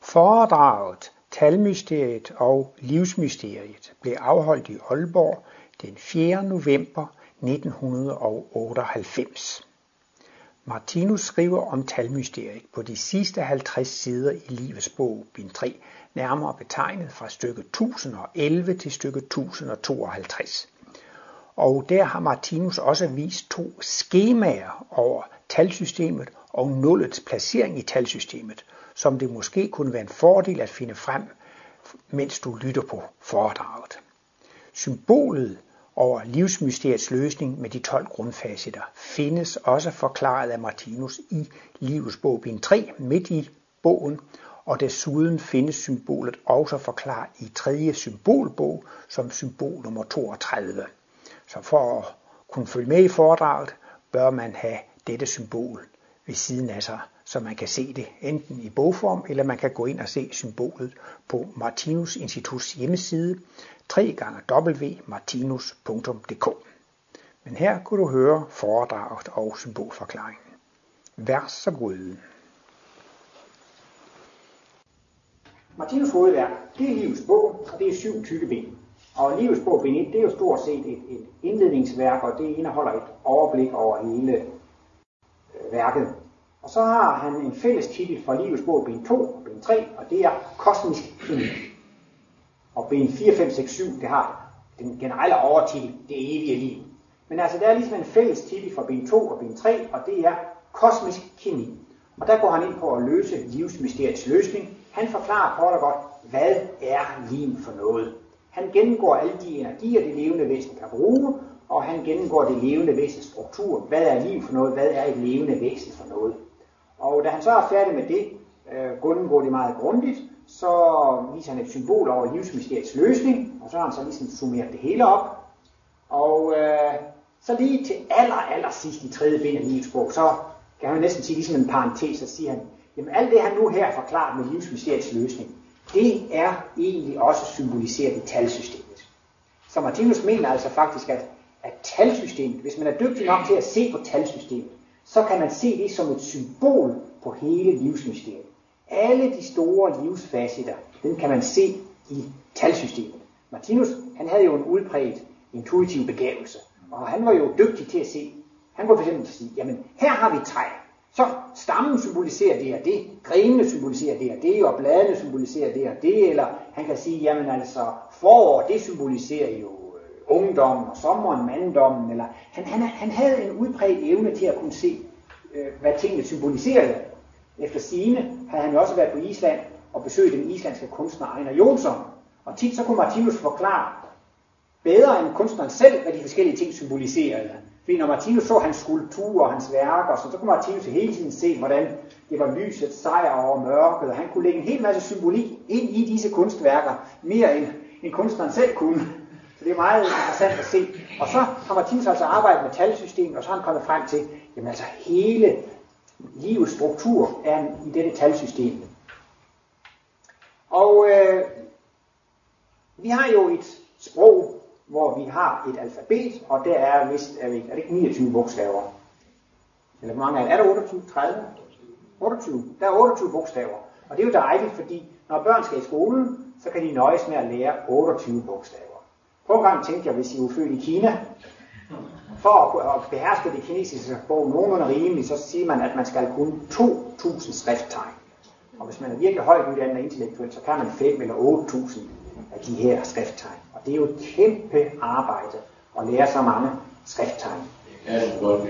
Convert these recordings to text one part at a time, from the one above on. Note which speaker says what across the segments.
Speaker 1: Foredraget Talmysteriet og Livsmysteriet blev afholdt i Aalborg den 4. november 1998. Martinus skriver om talmysteriet på de sidste 50 sider i Livets bog, bind 3, nærmere betegnet fra stykke 1011 til stykke 1052. Og der har Martinus også vist to skemaer over talsystemet og nullets placering i talsystemet, som det måske kunne være en fordel at finde frem, mens du lytter på foredraget. Symbolet over livsmysteriets løsning med de 12 grundfacetter findes også forklaret af Martinus i Livets bog bind 3 midt i bogen, og desuden findes symbolet også forklaret i tredje symbolbog som symbol nummer 32. Så for at kunne følge med i foredraget, bør man have dette symbol ved siden af sig, så man kan se det enten i bogform, eller man kan gå ind og se symbolet på Martinus Instituts hjemmeside www.martinus.dk. Men her kunne du høre foredraget og symbolforklaringen. Vær så god.
Speaker 2: Martinus hovedværk, det er livets bog, og det er syv tykke ben. Og livets bog, bind 1, det er jo stort set et, et indledningsværk, og det indeholder et overblik over hele værket. Og så har han en fælles titel for livets bog, ben 2 og ben 3, og det er kosmisk kemi. Og ben 4, 5, 6, 7, det har den generelle overtitel, det evige liv. Men altså, der er ligesom en fælles titel for ben 2 og ben 3, og det er kosmisk kemi. Og der går han ind på at løse livsmysteriets løsning. Han forklarer kort og godt, hvad er liv for noget. Han gennemgår alle de energier, det levende væsen kan bruge, og han gennemgår det levende væsens struktur. Hvad er liv for noget? Hvad er et levende væsen for noget? Og da han så er færdig med det, øh, gennemgår det meget grundigt, så viser han et symbol over livsmysteriets løsning, og så har han så ligesom summeret det hele op. Og øh, så lige til aller, aller sidst i tredje bind af livets bog, så kan han næsten sige ligesom en parentes, så siger han, jamen alt det han nu her forklaret med livsmysteriets løsning, det er egentlig også symboliseret i talsystemet. Så Martinus mener altså faktisk, at, af talsystemet, hvis man er dygtig nok til at se på talsystemet, så kan man se det som et symbol på hele livsmysteriet. Alle de store livsfacetter, den kan man se i talsystemet. Martinus, han havde jo en udpræget intuitiv begavelse, og han var jo dygtig til at se. Han kunne fx sige, jamen her har vi træ, så stammen symboliserer det og det, grenene symboliserer det og det, og bladene symboliserer det og det, eller han kan sige, jamen altså forår, det symboliserer jo ungdommen og sommeren, manddommen, eller han, han, han havde en udpræget evne til at kunne se, øh, hvad tingene symboliserede. Efter sine havde han jo også været på Island og besøgt den islandske kunstner Einar Jonsson, og tit så kunne Martinus forklare bedre end kunstneren selv, hvad de forskellige ting symboliserede. Fordi når Martinus så hans skulpturer og hans værker, så, så kunne Martinus hele tiden se, hvordan det var lyset sejr over mørket, og han kunne lægge en hel masse symbolik ind i disse kunstværker, mere end, end kunstneren selv kunne. Så det er meget interessant at se. Og så har Martinus altså arbejdet med talsystemet, og så har han kommet frem til, jamen altså hele livets struktur er i dette talsystem. Og øh, vi har jo et sprog, hvor vi har et alfabet, og der er vist, er, det, er det ikke 29 bogstaver? Eller hvor mange er det? Er der 28? 30? 28. Der er 28 bogstaver. Og det er jo dejligt, fordi når børn skal i skolen, så kan de nøjes med at lære 28 bogstaver. På en gang tænkte jeg, hvis I var født i Kina, for at beherske det kinesiske sprog nogenlunde rimeligt, så siger man, at man skal kunne 2.000 skrifttegn. Og hvis man er virkelig højt uddannet og intellektuelt, så kan man 5 eller 8.000 af de her skrifttegn. Og det er jo et kæmpe arbejde at lære så mange skrifttegn.
Speaker 3: Det er godt,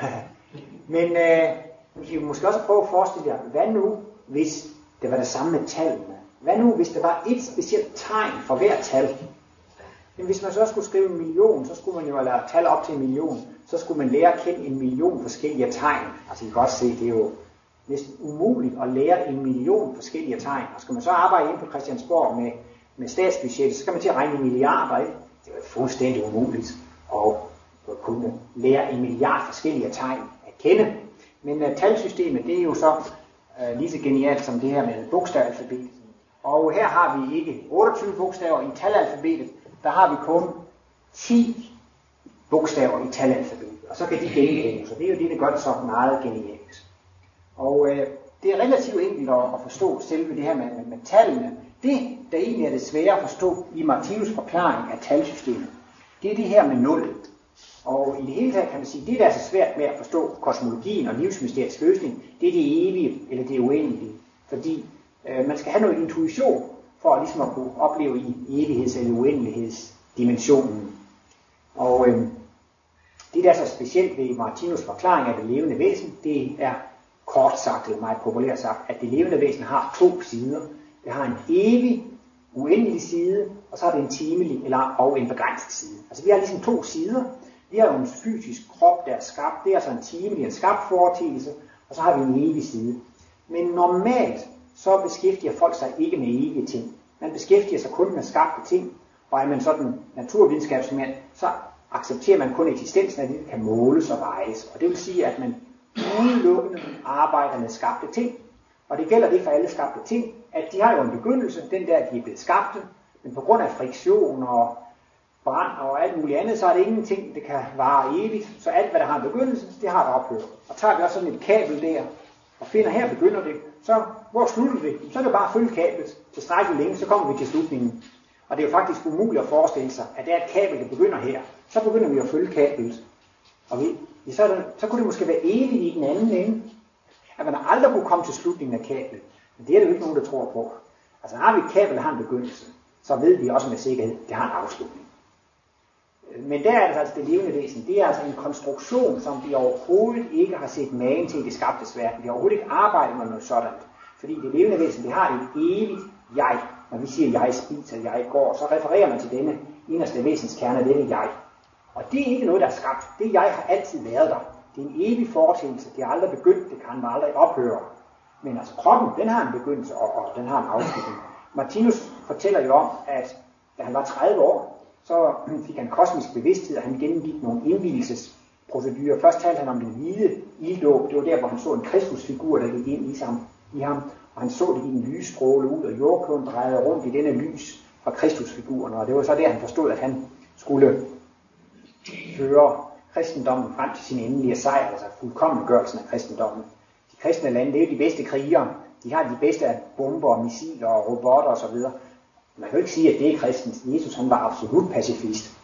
Speaker 2: Men øh, vi kan måske også prøve at forestille jer, hvad nu, hvis det var det samme med tallene? Hvad nu, hvis der var et specielt tegn for hver tal? Men hvis man så skulle skrive en million, så skulle man jo lade tal op til en million. Så skulle man lære at kende en million forskellige tegn. Altså I kan godt se, det er jo næsten umuligt at lære en million forskellige tegn. Og skal man så arbejde ind på Christiansborg med, med statsbudgettet, så skal man til at regne i milliarder, ikke? Det er fuldstændig umuligt at kunne lære en milliard forskellige tegn at kende. Men uh, talsystemet, det er jo så uh, lige så genialt som det her med bogstavalfabetet. Og her har vi ikke 28 bogstaver i talalfabetet, der har vi kun 10 bogstaver i talalfabetet, og så kan de genbruges, så det er jo det, der gør det så meget genialt. Og øh, det er relativt enkelt at, at forstå selve det her med, med, med tallene. Det, der egentlig er det svære at forstå i Martinus forklaring af talsystemet, det er det her med nul. Og i det hele taget kan man sige, det der er så svært med at forstå kosmologien og livsmysteriets løsning, det er det evige eller det uendelige. Fordi øh, man skal have noget intuition for ligesom at kunne opleve i evigheds- eller uendelighedsdimensionen. Og øh, det der er så specielt ved Martinus forklaring af det levende væsen, det er kort sagt, eller meget populært sagt, at det levende væsen har to sider. Det har en evig, uendelig side, og så har det en timelig eller og en begrænset side. Altså vi har ligesom to sider. Vi har jo en fysisk krop, der er skabt. Det er altså en timelig, en skabt foretagelse, og så har vi en evig side. Men normalt så beskæftiger folk sig ikke med evige ting. Man beskæftiger sig kun med skabte ting, og er man sådan naturvidenskabsmand, så accepterer man kun eksistensen af det, der kan måles og vejes. Og det vil sige, at man udelukkende arbejder med skabte ting. Og det gælder det for alle skabte ting, at de har jo en begyndelse, den der, de er blevet skabte, men på grund af friktion og brand og alt muligt andet, så er det ingenting, det kan vare evigt. Så alt, hvad der har en begyndelse, det har et ophør. Og tager vi også sådan et kabel der, og finder her begynder det, så hvor slutter det? Så er det bare at følge kablet tilstrækkeligt længe, så kommer vi til slutningen. Og det er jo faktisk umuligt at forestille sig, at det er et kabel, der begynder her. Så begynder vi at følge kablet. Og vi, så, det, så kunne det måske være evigt i den anden ende. At man aldrig kunne komme til slutningen af kablet. Men det er det jo ikke nogen, der tror på. Altså har vi et kabel, der har en begyndelse, så ved vi også med sikkerhed, at det har en afslutning. Men der er det altså det levende væsen. Det er altså en konstruktion, som vi overhovedet ikke har set magen til i det skabtes verden. Vi har overhovedet ikke arbejdet med noget sådan. Fordi det levende væsen, det har et evigt jeg. Når vi siger, jeg spiser, jeg går, så refererer man til denne inderste væsens kerne, denne jeg. Og det er ikke noget, der er skabt. Det jeg har altid været der. Det er en evig foretagelse. Det er aldrig begyndt. Det kan man aldrig ophøre. Men altså kroppen, den har en begyndelse, og, og den har en afslutning. Martinus fortæller jo om, at da han var 30 år, så fik han kosmisk bevidsthed, og han gennemgik nogle indvielsesprocedurer. Først talte han om den hvide ilddåb. Det var der, hvor han så en kristusfigur, der gik ind i sig. I ham og han så det i en lysstråle ud, og jordkloden drejede rundt i denne lys fra Kristusfiguren, og det var så der, han forstod, at han skulle føre kristendommen frem til sin endelige sejr, altså fuldkommengørelsen af kristendommen. De kristne lande, det er jo de bedste krigere. De har de bedste af bomber, missiler og robotter osv. Man kan jo ikke sige, at det er kristens. Jesus han var absolut pacifist.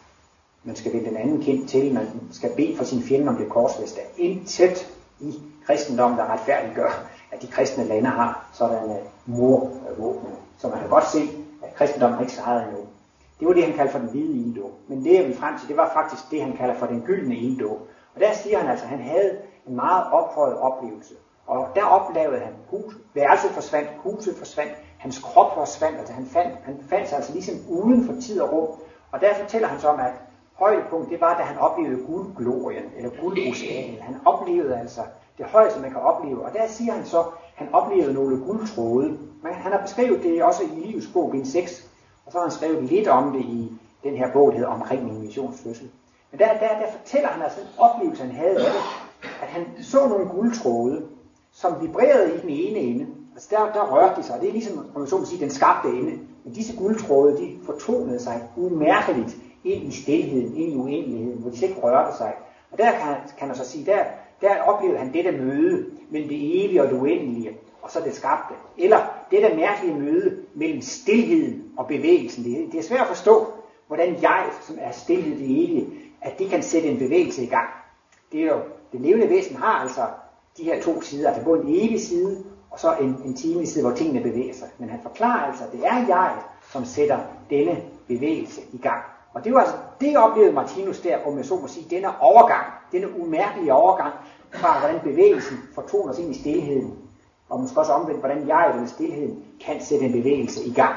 Speaker 2: Man skal vende den anden kind til, man skal bede for sin fjende om det korsfæste. Intet i kristendommen, der retfærdiggør, at de kristne lande har sådanne øh, morvåben. Så man kan godt se, at kristendommen ikke sejrede endnu. Det var det, han kaldte for den hvide ilddåb. Men det, jeg vil frem til, det var faktisk det, han kalder for den gyldne ilddåb. Og der siger han altså, at han havde en meget ophøjet oplevelse. Og der oplevede han, hus, værelset forsvandt, huset forsvandt, hans krop forsvandt, altså han fandt, han fandt sig altså ligesom uden for tid og rum. Og der fortæller han så om, at højdepunkt, det var, da han oplevede guldglorien, eller guldoceanen. Han oplevede altså det højeste, man kan opleve. Og der siger han så, at han oplevede nogle guldtråde. Men han har beskrevet det også i Livets bog, bind 6, og så har han skrevet lidt om det i den her bog, der hedder Omkring min missionsfødsel. Men der, der, der fortæller han altså en oplevelse, han havde af det, at han så nogle guldtråde, som vibrerede i den ene ende. Altså der, der rørte de sig. Det er ligesom, om man så må sige, den skabte ende. Men disse guldtråde, de fortonede sig umærkeligt ind i stilheden, ind i uendeligheden, hvor de ikke rørte sig. Og der kan, kan man så sige, der, der oplevede han dette møde mellem det evige og det uendelige, og så det skabte. Eller dette mærkelige møde mellem stillheden og bevægelsen. Det, det er svært at forstå, hvordan jeg, som er stillet det evige, at det kan sætte en bevægelse i gang. Det er jo, det levende væsen har altså de her to sider, altså både en evig side, og så en, en timelig side, hvor tingene bevæger sig. Men han forklarer altså, at det er jeg, som sætter denne bevægelse i gang. Og det var altså, det oplevede Martinus der, om jeg så må sige, denne overgang, denne umærkelige overgang fra, hvordan bevægelsen fortoner sig ind i stillheden, og måske også omvendt, hvordan jeg i den stillheden kan sætte en bevægelse i gang.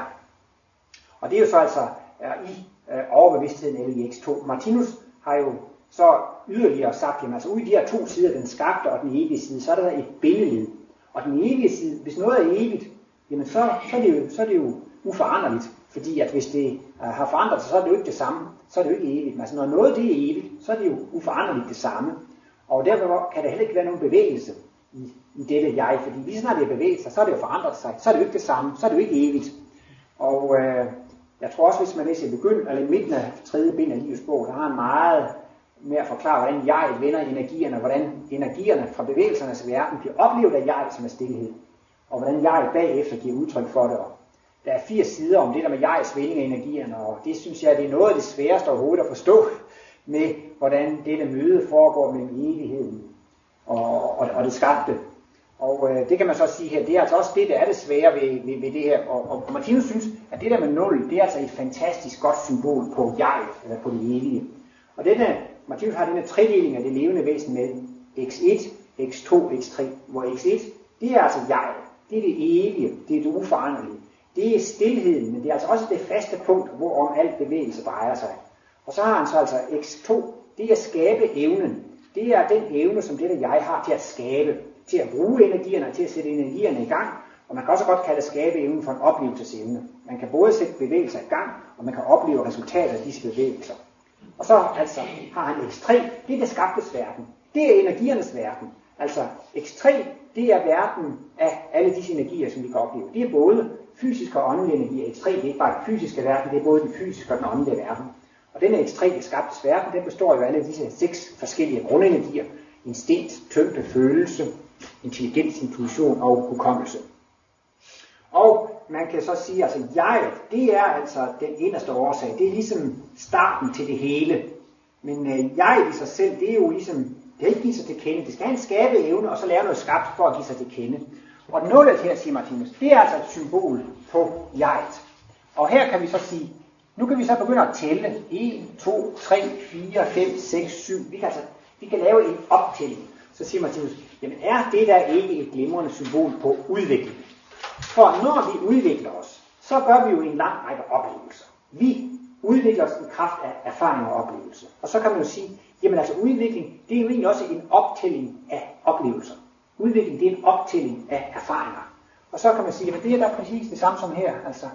Speaker 2: Og det er jo så altså er i øh, overbevidstheden eller i X2. Martinus har jo så yderligere sagt, jamen altså ude i de her to sider, den skabte og den evige side, så er der et bindeled. Og den evige side, hvis noget er evigt, jamen så, så, er, det jo, så er det jo uforanderligt. Fordi at hvis det uh, har forandret sig, så er det jo ikke det samme. Så er det jo ikke evigt. Men altså når noget det er evigt, så er det jo uforanderligt det samme. Og derfor kan der heller ikke være nogen bevægelse i, i dette jeg. Fordi lige snart det er bevæget sig, så er det jo forandret sig. Så er det jo ikke det samme. Så er det jo ikke evigt. Og øh, jeg tror også, hvis man læser i begyndelsen, eller i midten af tredje bind af livets bog, der har han meget med at forklare, hvordan jeg vender energierne, hvordan energierne fra bevægelsernes verden bliver oplevet af jeg som er stillhed. og hvordan jeg bagefter giver udtryk for det. Og der er fire sider om det der med jegs vinding af energierne, og det synes jeg, det er noget af det sværeste overhovedet at forstå med, hvordan dette møde foregår mellem evigheden og, og, og det skabte. Og øh, det kan man så sige her, det er altså også det, der er det svære ved, ved, ved det her. Og, og Martinus synes, at det der med nul, det er altså et fantastisk godt symbol på jeg, eller på det evige. Og denne, Martinus har denne tredeling af det levende væsen med x1, x2, x3, hvor x1, det er altså jeg, det er det evige, det er det uforanderlige. Det er stillheden, men det er altså også det faste punkt, hvorom al bevægelse drejer sig. Og så har han så altså x2, det er at skabe evnen. Det er den evne, som det der jeg har til at skabe til at bruge energierne til at sætte energierne i gang. Og man kan også godt kalde skabe evnen for en oplevelsesevne. Man kan både sætte bevægelser i gang, og man kan opleve resultater af disse bevægelser. Og så altså har han X3, det er det skabtes verden. Det er energiernes verden. Altså X3, det er verden af alle disse energier, som vi kan opleve. Det er både fysisk og åndelig energi. X3 det er ikke bare den fysiske verden, det er både den fysiske og den åndelige verden. Og den X3, det skabtes verden, den består jo af alle disse seks forskellige grundenergier. Instinkt, tyngde, følelse, intelligens, intuition og hukommelse. Og man kan så sige, altså, jeg, det er altså den eneste årsag. Det er ligesom starten til det hele. Men øh, jeg i sig selv, det er jo ligesom, det er ikke give sig til kende. Det skal have en skabe evne, og så lære noget skabt for at give sig til kende. Og nullet her, siger Martinus, det er altså et symbol på jeget. Og her kan vi så sige, nu kan vi så begynde at tælle 1, 2, 3, 4, 5, 6, 7. Vi kan, altså, vi kan lave en optælling. Så siger Martinus, jamen er det der ikke et glimrende symbol på udvikling? For når vi udvikler os, så gør vi jo en lang række oplevelser. Vi udvikler os i kraft af erfaring og oplevelser. Og så kan man jo sige, jamen altså udvikling, det er jo egentlig også en optælling af oplevelser. Udvikling, det er en optælling af erfaringer. Og så kan man sige, at det er da præcis det samme som her. Altså,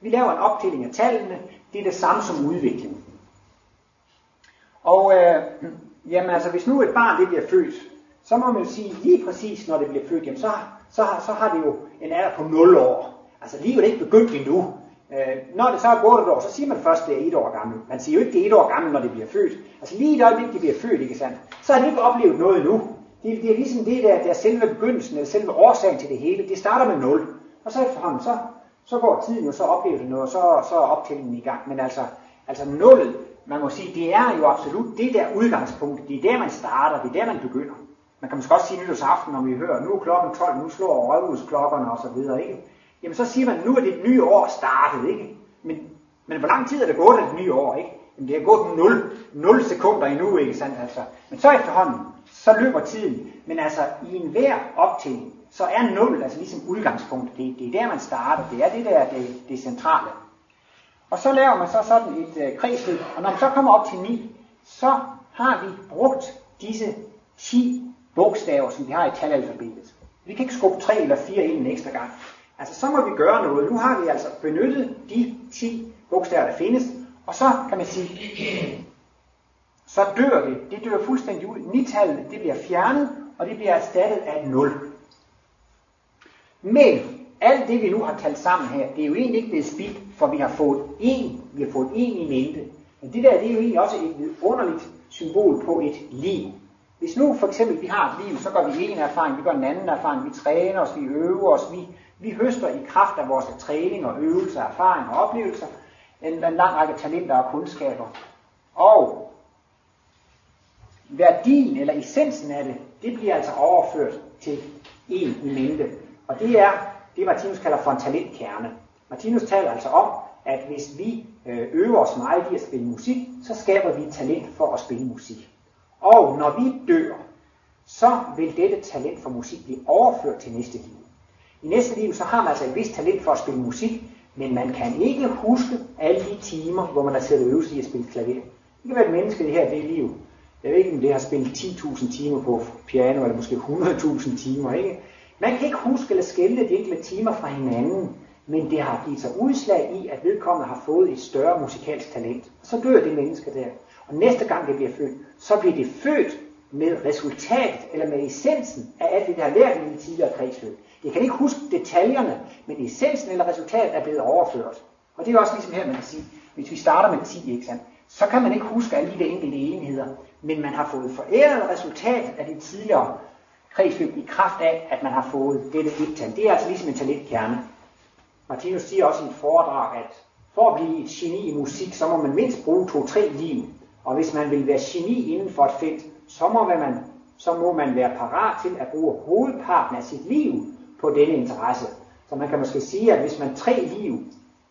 Speaker 2: vi laver en optælling af tallene, det er det samme som udvikling. Og øh, jamen altså, hvis nu et barn det bliver født, så må man jo sige, lige præcis når det bliver født, jamen så, så, så har det jo en alder på 0 år. Altså livet er ikke begyndt endnu. Øh, når det så er gået et år, så siger man først, at det er et år gammel. Man siger jo ikke, at det er et år gammel, når det bliver født. Altså lige i det øjeblik, det bliver født, ikke sandt? Så har det ikke oplevet noget endnu. Det, det er ligesom det, der, der er selve begyndelsen, eller selve årsagen til det hele. Det starter med 0. Og så efterhånden, så, så går tiden jo, så oplever det noget, og så, så er optællingen i gang. Men altså, altså 0, man må sige, det er jo absolut det der udgangspunkt. Det er der, man starter, det er der, man begynder. Man kan måske også sige nytårsaften, når vi hører, nu er klokken 12, nu slår rådhusklokkerne og så videre, ikke? Jamen så siger man, nu er det nye år startet, ikke? Men, men hvor lang tid er det gået af det nye år, ikke? Jamen det er gået 0, 0 sekunder endnu, ikke sandt? Altså. Men så efterhånden, så løber tiden. Men altså i enhver optælling, så er 0 altså ligesom udgangspunkt. Det, det er der, man starter. Det er det der, det, det centrale. Og så laver man så sådan et øh, kredsløb, og når man så kommer op til 9, så har vi brugt disse 10 bogstaver, som vi har i talalfabetet. Vi kan ikke skubbe 3 eller 4 ind en ekstra gang. Altså så må vi gøre noget. Nu har vi altså benyttet de 10 bogstaver, der findes, og så kan man sige, så dør det. Det dør fuldstændig ud. Nitallet, det bliver fjernet, og det bliver erstattet af et 0. Men alt det, vi nu har talt sammen her, det er jo egentlig ikke blevet spildt, for vi har fået en, vi har fået en i mente. Men det der, det er jo egentlig også et underligt symbol på et liv. Hvis nu for eksempel vi har et liv, så gør vi en erfaring, vi gør en anden erfaring, vi træner os, vi øver os, vi, vi høster i kraft af vores træning og øvelser, erfaring og oplevelser, en, en lang række talenter og kundskaber. Og værdien eller essensen af det, det bliver altså overført til en i mente. Og det er det, Martinus kalder for en talentkerne. Martinus taler altså om, at hvis vi øh, øver os meget i at spille musik, så skaber vi et talent for at spille musik. Og når vi dør, så vil dette talent for musik blive overført til næste liv. I næste liv, så har man altså et vist talent for at spille musik, men man kan ikke huske alle de timer, hvor man har siddet øvelse i at spille klaver. Det kan være et menneske, det her det liv. Jeg ved ikke, om det har spillet 10.000 timer på piano, eller måske 100.000 timer, ikke? Man kan ikke huske eller skælde de enkelte timer fra hinanden, men det har givet sig udslag i, at vedkommende har fået et større musikalsk talent. Og så dør det menneske der. Og næste gang det bliver født, så bliver det født med resultatet, eller med essensen af alt det, der har lært i de tidligere kredsløb. Jeg kan ikke huske detaljerne, men essensen eller resultatet er blevet overført. Og det er også ligesom her, man kan sige, hvis vi starter med 10, ikke sandt? så kan man ikke huske alle de der enkelte enheder, men man har fået foræret resultatet af det tidligere kredsløb i kraft af, at man har fået dette et-tal. Det er altså ligesom en talentkerne. Martinus siger også i et foredrag, at for at blive et geni i musik, så må man mindst bruge to-tre liv. Og hvis man vil være geni inden for et felt, så må man, så må man være parat til at bruge hovedparten af sit liv på denne interesse. Så man kan måske sige, at hvis man tre liv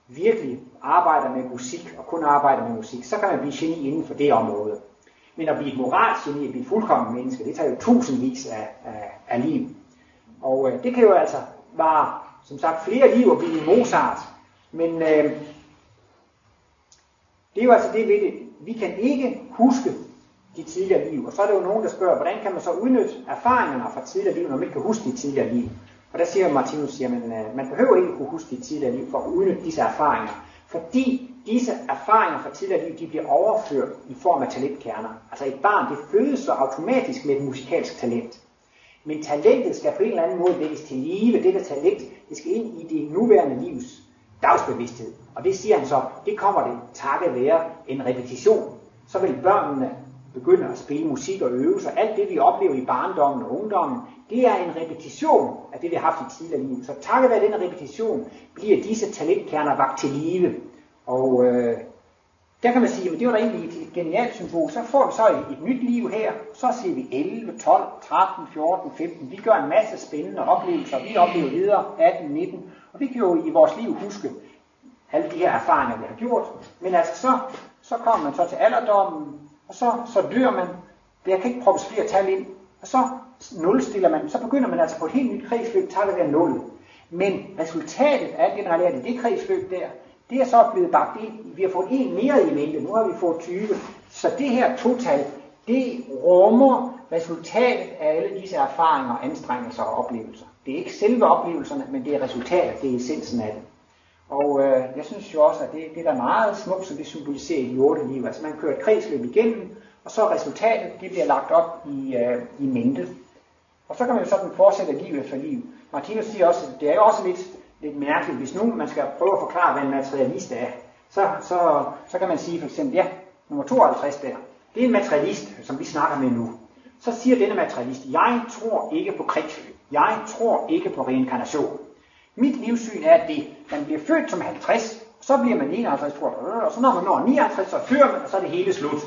Speaker 2: virkelig arbejder med musik, og kun arbejder med musik, så kan man blive geni inden for det område. Men at blive et moralgeni, at blive et fuldkommen menneske, det tager jo tusindvis af, af, af liv. Og øh, det kan jo altså være, som sagt, flere liv at blive Mozart. Men øh, det er jo altså det ved det. Vi kan ikke huske de tidligere liv. Og så er der jo nogen, der spørger, hvordan kan man så udnytte erfaringerne fra tidligere liv, når man ikke kan huske de tidligere liv? Og der siger Martinus, at øh, man behøver ikke kunne huske de tidligere liv for at udnytte disse erfaringer. Fordi disse erfaringer fra tidligere liv, de bliver overført i form af talentkerner. Altså et barn, det fødes så automatisk med et musikalsk talent. Men talentet skal på en eller anden måde vækkes til live. Dette talent, det skal ind i det nuværende livs dagsbevidsthed. Og det siger han så, det kommer det takket være en repetition. Så vil børnene begynder at spille musik og øve sig. Alt det, vi oplever i barndommen og ungdommen, det er en repetition af det, vi har haft i tidligere liv. Så takket være den repetition, bliver disse talentkerner vagt til live. Og øh, der kan man sige, at det var da egentlig et, genialt symbol. Så får vi så et, et nyt liv her. Så siger vi 11, 12, 13, 14, 15. Vi gør en masse spændende oplevelser. Vi oplever videre 18, 19. Og vi kan jo i vores liv huske alle de her erfaringer, vi har gjort. Men altså så, så kommer man så til alderdommen, og så, så dør man. Jeg kan ikke proppes flere tal ind. Og så nulstiller man. Så begynder man altså på et helt nyt kredsløb, takket være nul. Men resultatet af alt det, der lært i det kredsløb der, det er så blevet bagt ind. Vi har fået en mere i mente. Nu har vi fået 20. Så det her total, det rummer resultatet af alle disse erfaringer, anstrengelser og oplevelser. Det er ikke selve oplevelserne, men det er resultatet, det er essensen af det. Og øh, jeg synes jo også, at det, det er der meget smukt, som det symboliserer i de otte liv. Altså man kører et kredsløb igennem, og så resultatet, det bliver lagt op i, øh, i mente. Og så kan man jo sådan fortsætte liv efter liv. Martinus siger også, at det er jo også lidt, lidt mærkeligt, hvis nu man skal prøve at forklare, hvad en materialist er, så, så, så kan man sige for eksempel, ja, nummer 52 der, det er en materialist, som vi snakker med nu. Så siger denne materialist, jeg tror ikke på kredsløb. Jeg tror ikke på reinkarnation. Mit livssyn er det, man bliver født som 50, så bliver man 51, tror jeg, og så når man når 59, så dør man, og så er det hele slut.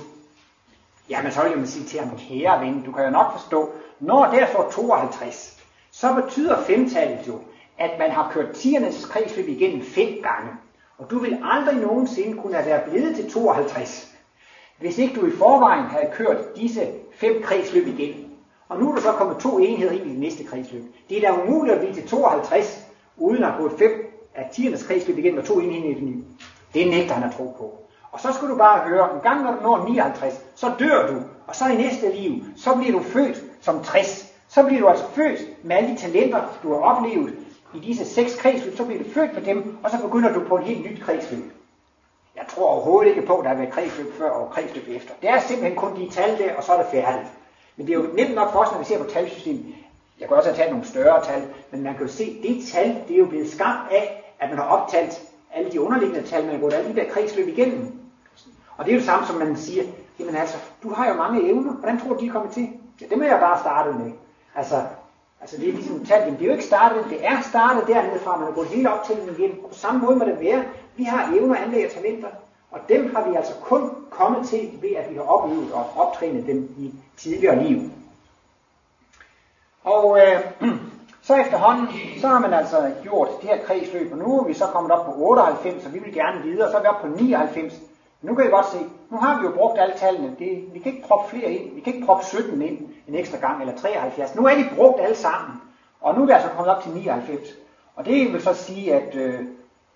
Speaker 2: Jamen så vil jeg sige til ham, kære ven, du kan jo nok forstå, når der står 52, så betyder femtallet jo, at man har kørt tiernes kredsløb igennem fem gange. Og du vil aldrig nogensinde kunne have været blevet til 52, hvis ikke du i forvejen havde kørt disse fem kredsløb igennem. Og nu er der så kommet to enheder ind i det næste kredsløb. Det er da umuligt at blive til 52, uden at have gået fem af tiernes kredsløb igen med to enheder i det nye. Det nægter han at tro på. Og så skal du bare høre, en gang når du når 59, så dør du, og så i næste liv, så bliver du født som 60. Så bliver du altså født med alle de talenter, du har oplevet i disse seks kredsløb, så bliver du født med dem, og så begynder du på et helt nyt kredsløb. Jeg tror overhovedet ikke på, at der har været kredsløb før og kredsløb efter. Det er simpelthen kun de tal der, og så er det færdigt. Men det er jo nemt nok for os, når vi ser på talsystemet. Jeg kan også have taget nogle større tal, men man kan jo se, at det tal, det er jo blevet skabt af, at man har optalt alle de underliggende tal, man har gået alle de der kredsløb igennem. Og det er jo det samme, som man siger, jamen altså, du har jo mange evner, hvordan tror du, de er kommet til? Ja, det må jeg bare starte med. Altså, altså det er ligesom tal, det er jo ikke startet, det er startet dernede fra, man har gået helt op til den igen. På samme måde må det være, vi har evner, anlæg og talenter, og dem har vi altså kun kommet til ved, at vi har oplevet og optrænet dem i tidligere liv. Og øh, så efterhånden, så har man altså gjort det her kredsløb, og nu er vi så kommet op på 98, og vi vil gerne videre, så er vi oppe på 99. Nu kan I godt se, nu har vi jo brugt alle tallene. Det, vi kan ikke proppe flere ind. Vi kan ikke proppe 17 ind en ekstra gang, eller 73. Nu er de brugt alle sammen. Og nu er vi altså kommet op til 99. Og det vil så sige, at øh,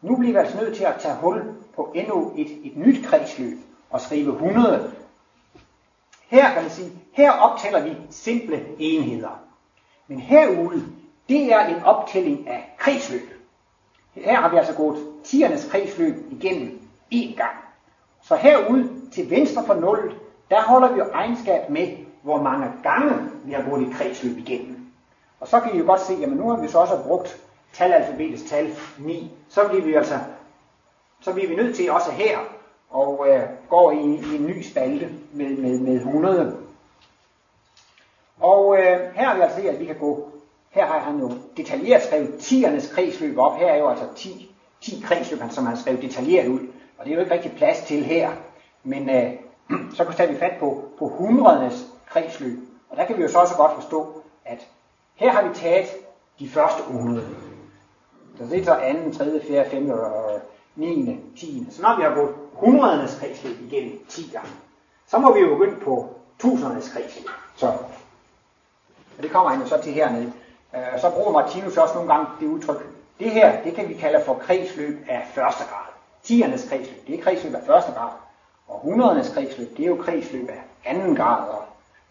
Speaker 2: nu bliver vi altså nødt til at tage hul på endnu et, et nyt kredsløb og skrive 100. Her kan man sige, her optæller vi simple enheder. Men herude, det er en optælling af kredsløb. Her har vi altså gået tiernes kredsløb igennem én gang. Så herude til venstre for 0, der holder vi jo egenskab med, hvor mange gange vi har gået i kredsløb igennem. Og så kan I jo godt se, at nu har vi så også brugt talalfabetets tal 9. Så bliver vi altså så bliver vi nødt til også her og øh, går i, i en ny spalte med, med, med 100. Og øh, her har vi altså at vi kan gå, her har han jo detaljeret skrevet tiernes kredsløb op. Her er jo altså 10, 10 kredsløb, som han har skrevet detaljeret ud. Og det er jo ikke rigtig plads til her. Men øh, så kan vi fat på, på hundredenes kredsløb. Og der kan vi jo så også godt forstå, at her har vi taget de første 100. Så det er så 2., 3., 4., 5. og 9., 10. Så når vi har gået hundredenes kredsløb igennem 10 gange, så må vi jo begynde på tusindernes kredsløb. Så, og det kommer han jo så til hernede. Øh, så bruger Martinus også nogle gange det udtryk. Det her, det kan vi kalde for kredsløb af første grad. Tiernes kredsløb, det er kredsløb af første grad. Og hundredernes kredsløb, det er jo kredsløb af anden grad. Og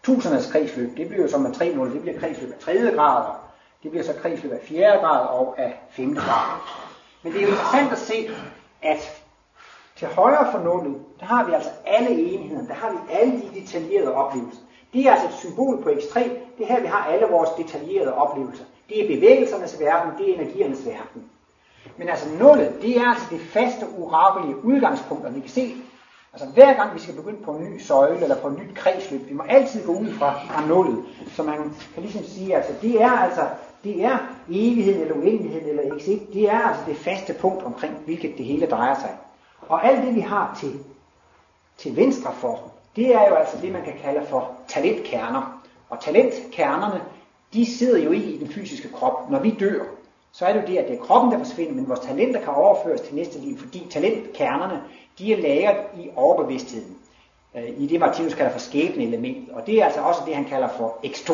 Speaker 2: tusindernes kredsløb, det bliver jo som med 3 0, det bliver kredsløb af tredje grad. Og det bliver så kredsløb af fjerde grad og af femte grad. Men det er jo interessant at se, at til højre for nullet, der har vi altså alle enheder, der har vi alle de detaljerede oplevelser. Det er altså et symbol på ekstrem. det er her vi har alle vores detaljerede oplevelser. Det er bevægelsernes verden, det er energiernes verden. Men altså nullet, det er altså det faste, urakelige udgangspunkt, og vi kan se, altså hver gang vi skal begynde på en ny søjle eller på et nyt kredsløb, vi må altid gå ud fra, fra nullet. Så man kan ligesom sige, altså det er altså det er evigheden eller uendeligheden eller x det er altså det faste punkt omkring, hvilket det hele drejer sig. Og alt det vi har til, til venstre for, det er jo altså det, man kan kalde for talentkerner. Og talentkernerne, de sidder jo ikke i den fysiske krop. Når vi dør, så er det jo det, at det er kroppen, der forsvinder, men vores talenter kan overføres til næste liv, fordi talentkernerne, de er lagret i overbevidstheden. Øh, I det, Martinus kalder for skæbneelement. Og det er altså også det, han kalder for X2.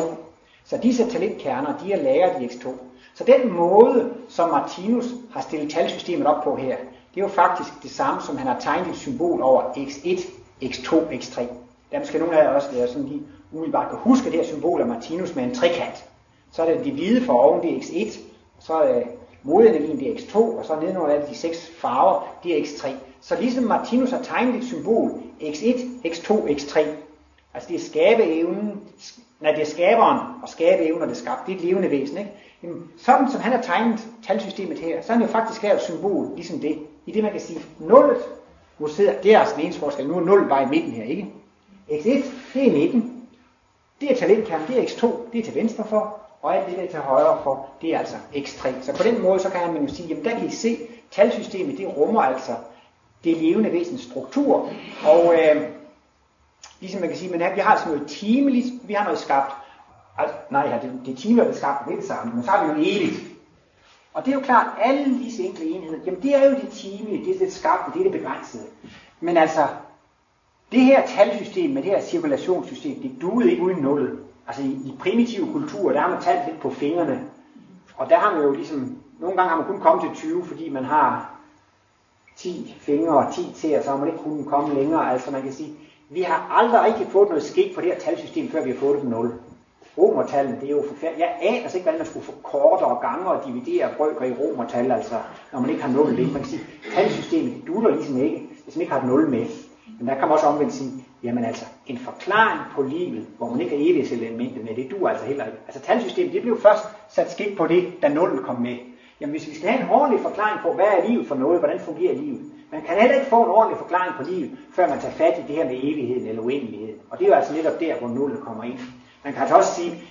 Speaker 2: Så disse talentkerner, de er lagret i x2. Så den måde, som Martinus har stillet talsystemet op på her, det er jo faktisk det samme, som han har tegnet et symbol over x1, x2, x3. Der er måske nogle af jer også, der sådan lige umiddelbart kan huske det her symbol af Martinus med en trekant. Så er det de hvide for oven, det er x1, og så er modenergien, det er x2, og så nedenunder er det de seks farver, det er x3. Så ligesom Martinus har tegnet et symbol, x1, x2, x3, altså det er skabeevnen, Nej, det er skaberen, og skabeevnen og det skabt. Det er et levende væsen. Ikke? Jamen, sådan som han har tegnet talsystemet her, så er han jo faktisk her et symbol, ligesom det. I det man kan sige, nullet, nu sidder, det er altså den eneste forskel, nu er 0 bare i midten her, ikke? X1, det er i midten. Det er talentkernen, det er X2, det er til venstre for, og alt det der til højre for, det er altså X3. Så på den måde, så kan man jo sige, jamen der kan I se, talsystemet, det rummer altså det levende væsens struktur, og øh, Ligesom man kan sige, men vi har altså noget timeligt, vi har noget skabt. Altså, nej, ja, det, det time, er skabt, det er det samme, men så har vi jo evigt. Og det er jo klart, alle disse enkle enheder, jamen det er jo det timelige, det er det skabte, det er det begrænsede. Men altså, det her talsystem med det her cirkulationssystem, det duede ikke uden nullet. Altså i, i primitive kulturer, der har man talt lidt på fingrene. Og der har man jo ligesom, nogle gange har man kun kommet til 20, fordi man har 10 fingre og 10 til, og så har man ikke kunnet komme længere. Altså man kan sige, vi har aldrig rigtig fået noget skik for det her talsystem, før vi har fået det på 0. Romertallene, det er jo forfærdeligt. Jeg aner altså ikke, hvordan man skulle forkorte og gange og dividere brøker i romertal, altså, når man ikke har 0 med. Man kan sige, talsystemet, dutter ligesom ikke, hvis man ikke har et 0 med. Men der kan man også omvendt sige, jamen altså, en forklaring på livet, hvor man ikke har evighedselementet med, det du altså heller ikke. Altså talsystemet, det blev først sat skik på det, da 0 kom med. Jamen hvis vi skal have en ordentlig forklaring på, hvad er livet for noget, hvordan fungerer livet, man kan heller ikke få en ordentlig forklaring på livet, før man tager fat i det her med evigheden eller uendeligheden. Og det er jo altså netop der, hvor nullet kommer ind. Man kan altså også sige,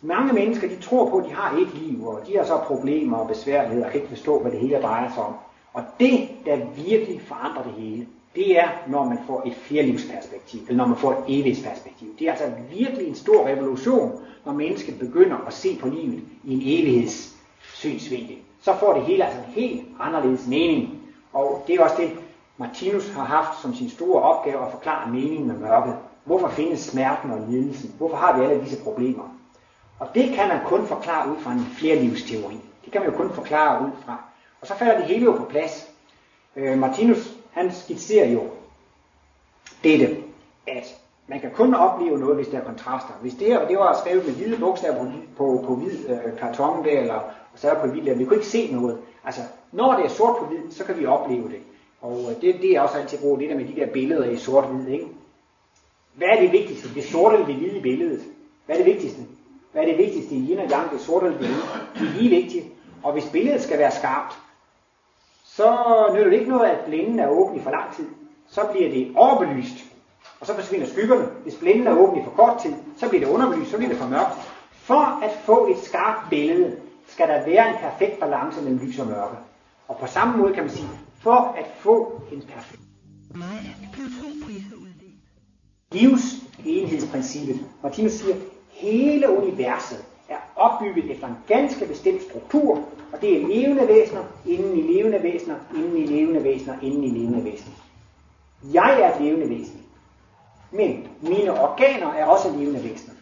Speaker 2: mange mennesker de tror på, at de har et liv, og de har så problemer og besværligheder, og kan ikke forstå, hvad det hele drejer sig om. Og det, der virkelig forandrer det hele, det er, når man får et flerlivsperspektiv, eller når man får et evighedsperspektiv. Det er altså virkelig en stor revolution, når mennesket begynder at se på livet i en evighedssynsvinkel. Så får det hele altså en helt anderledes mening. Og det er også det, Martinus har haft som sin store opgave at forklare meningen med mørket. Hvorfor findes smerten og lidelsen? Hvorfor har vi alle disse problemer? Og det kan man kun forklare ud fra en flerlivsteori. Det kan man jo kun forklare ud fra. Og så falder det hele jo på plads. Øh, Martinus, han skitserer jo dette, at man kan kun opleve noget, hvis der er kontraster. Hvis det, det var skrevet med hvide bogstaver på, på, på hvid øh, karton der, eller så er på hvid der, vi kunne ikke se noget. Altså, når det er sort på hvid, så kan vi opleve det. Og øh, det, det er også altid brugt det der med de der billeder i sort-hvid, ikke? Hvad er det vigtigste? Det sorte eller det hvide i billedet? Hvad er det vigtigste? Hvad er det vigtigste i yin og yang, det sorte eller det hvide? Det er lige vigtigt. Og hvis billedet skal være skarpt, så nytter det ikke noget, at blinden er åben i for lang tid. Så bliver det overbelyst. og så forsvinder skyggerne. Hvis blinden er åben i for kort tid, så bliver det underbelyst, så bliver det for mørkt. For at få et skarpt billede, skal der være en perfekt balance mellem lys og mørke. Og på samme måde kan man sige, for at få en perfekt Nej, livsenhedsprincippet. Martinus siger, hele universet er opbygget efter en ganske bestemt struktur, og det er levende væsener, inden i levende væsener, inden i levende væsener, inden i levende væsener. Jeg er et levende væsen, men mine organer er også levende væsener.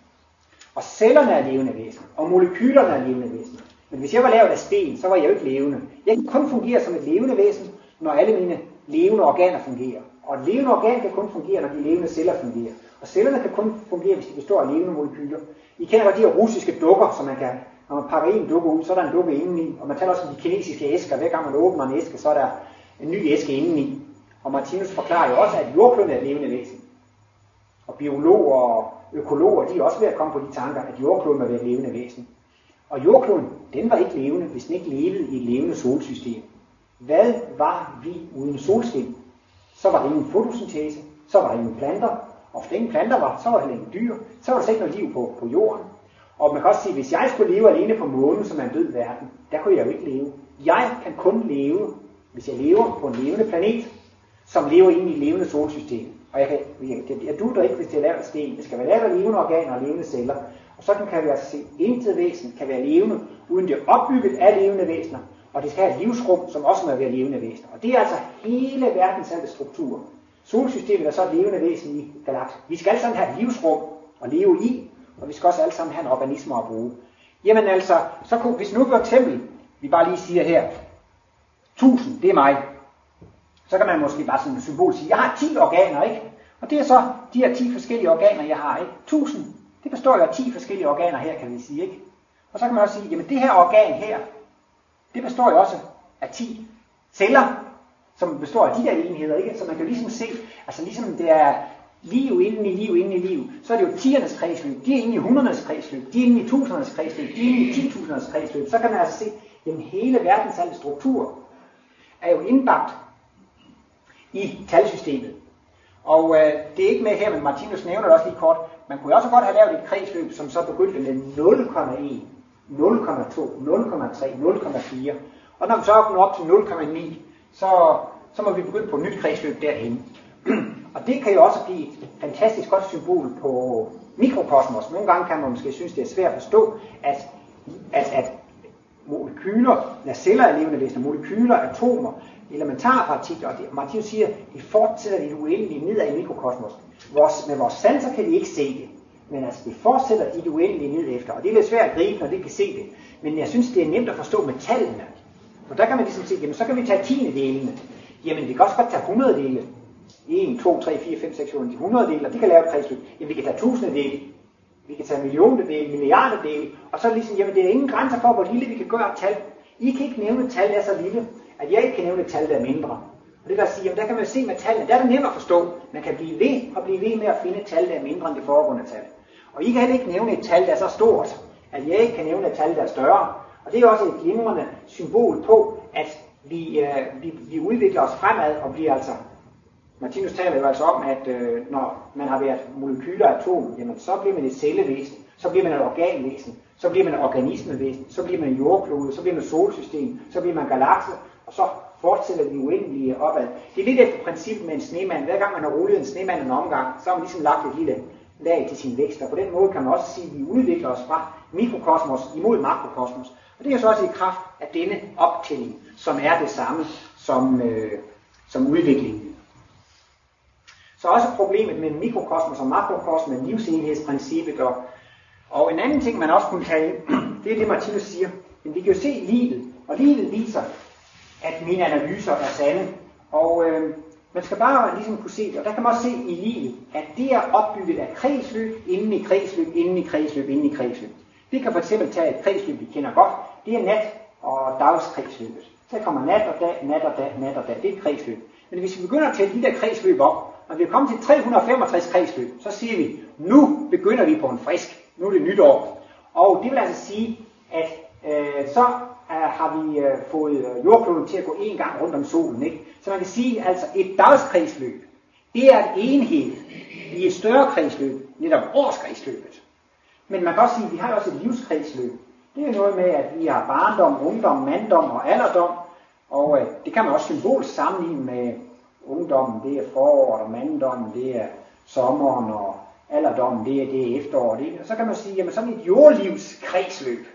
Speaker 2: Og cellerne er levende væsener, og molekylerne er levende væsener. Men hvis jeg var lavet af sten, så var jeg jo ikke levende. Jeg kan kun fungere som et levende væsen, når alle mine levende organer fungerer. Og et levende organ kan kun fungere, når de levende celler fungerer. Og cellerne kan kun fungere, hvis de består af levende molekyler. I kender godt de her russiske dukker, som man kan, når man pakker en dukke ud, så er der en dukke indeni. Og man taler også om de kinesiske æsker. Hver gang man åbner en æske, så er der en ny æske indeni. Og Martinus forklarer jo også, at jordkloden er et levende væsen. Og biologer og økologer, de er også ved at komme på de tanker, at jordkloden var et levende væsen. Og jordkloden, den var ikke levende, hvis den ikke levede i et levende solsystem. Hvad var vi uden solskin? Så var det ingen fotosyntese, så var der ingen planter, og hvis der ingen planter var, så var der ingen dyr, så var der slet ikke noget liv på, på jorden. Og man kan også sige, hvis jeg skulle leve alene på månen, som er en død verden, der kunne jeg jo ikke leve. Jeg kan kun leve, hvis jeg lever på en levende planet, som lever inde i et levende solsystem. Og jeg, kan, jeg, jeg, jeg duer ikke, hvis det er lavet af sten. Det skal være lavet af levende organer og levende celler. Og så kan vi altså se, intet væsen kan være levende, uden det er opbygget af levende væsener. Og det skal have et livsrum, som også må være levende væsener. Og det er altså hele verdenshandels struktur. Solsystemet er så et levende væsen i galaksen. Vi skal alle sammen have et livsrum at leve i, og vi skal også alle sammen have en organisme at bruge. Jamen altså, så kunne, hvis nu for eksempel, vi bare lige siger her, 1000, det er mig, så kan man måske bare sådan et symbol sige, jeg har 10 organer, ikke? Og det er så de her 10 forskellige organer, jeg har, ikke? 1000, det består jo af 10 forskellige organer her, kan vi sige, ikke? Og så kan man også sige, jamen det her organ her, det består jo også af 10 celler, som består af de der enheder, ikke? Så man kan jo ligesom se, altså ligesom det er liv inden i liv inden i liv, så er det jo tiernes kredsløb, de er inde i hundredes kredsløb, de er inde i tusindernes kredsløb, de er inde i titusindernes kredsløb, så kan man altså se, jamen hele verdens alle struktur er jo indbagt i talsystemet. Og øh, det er ikke med her, men Martinus nævner det også lige kort. Man kunne også godt have lavet et kredsløb, som så begyndte med 0,1, 0,2, 0,3, 0,4. Og når vi så er op til 0,9, så, så må vi begynde på et nyt kredsløb derhen. og det kan jo også blive et fantastisk godt symbol på mikrokosmos. Nogle gange kan man måske synes, det er svært at forstå, at, at, at molekyler, når celler er levende væsener, molekyler, atomer, elementare partikler, og det, Martinus siger, de fortsætter det uendelige nedad i mikrokosmos. Vores, med vores sanser kan de ikke se det, men altså det fortsætter i det uendelige ned efter, og det er lidt svært at gribe, når det kan se det. Men jeg synes, det er nemt at forstå med tallene. For der kan man ligesom sige, jamen så kan vi tage tiende delene. Jamen vi kan også godt tage 100 dele. 1, 2, 3, 4, 5, 6, 7, 8, 100 dele, og det kan lave et kredsløb. Jamen vi kan tage tusinde dele. Vi kan tage millioner dele, milliarder dele. Og så ligesom, jamen det er ingen grænser for, hvor lille vi kan gøre et tal. I kan ikke nævne et tal, der er så lille, at jeg ikke kan nævne et tal, der er mindre. Og det vil sige, jamen der kan man se med tallene, der er det nemt at forstå. Man kan blive ved og blive ved med at finde et tal, der er mindre end det foregående tal. Og I kan heller ikke nævne et tal, der er så stort, at jeg ikke kan nævne et tal, der er større. Og det er også et glimrende symbol på, at vi, øh, vi, vi udvikler os fremad og bliver altså Martinus taler jo altså om, at øh, når man har været molekyler og atom, jamen så bliver man et cellevæsen, så bliver man et organvæsen, så bliver man et organismevæsen, så bliver man en jordklode, så bliver man et solsystem, så bliver man galakse, og så fortsætter vi uendelige opad. Det er lidt efter princippet med en snemand. Hver gang man har rullet en snemand en omgang, så har man ligesom lagt et lille lag til sin vækst. Og på den måde kan man også sige, at vi udvikler os fra mikrokosmos imod makrokosmos. Og det er så også i kraft af denne optælling, som er det samme som, øh, som udviklingen. Så også problemet med mikrokosmos og makrokosmos, livsenhedsprincippet. Og, og en anden ting, man også kunne tage det er det, Martinus siger. Men vi kan jo se livet, og livet viser, at mine analyser er sande. Og øh, man skal bare ligesom kunne se det, og der kan man også se i livet, at det er opbygget af kredsløb, inden i kredsløb, inden i kredsløb, inden i kredsløb. Vi kan for eksempel tage et kredsløb, vi kender godt. Det er nat- og dagskredsløbet. Så kommer nat og dag, nat og dag, nat og dag. Det er et kredsløb. Men hvis vi begynder at tælle de der kredsløb op, og vi er kommet til 365 kredsløb, så siger vi, nu begynder vi på en frisk. Nu er det nytår. Og det vil altså sige, at øh, så Øh, har vi øh, fået øh, jordkloden til at gå en gang rundt om solen. Ikke? Så man kan sige, altså et dagskredsløb, det er et enhed i et større kredsløb, netop årskredsløbet. Men man kan også sige, at vi har også et livskredsløb. Det er noget med, at vi har barndom, ungdom, manddom og alderdom. Og øh, det kan man også symbolsk sammenligne med ungdommen, det er foråret, og manddommen, det er sommeren, og alderdommen, det er, det er efterår. Det, og så kan man sige, at sådan et jordlivskredsløb,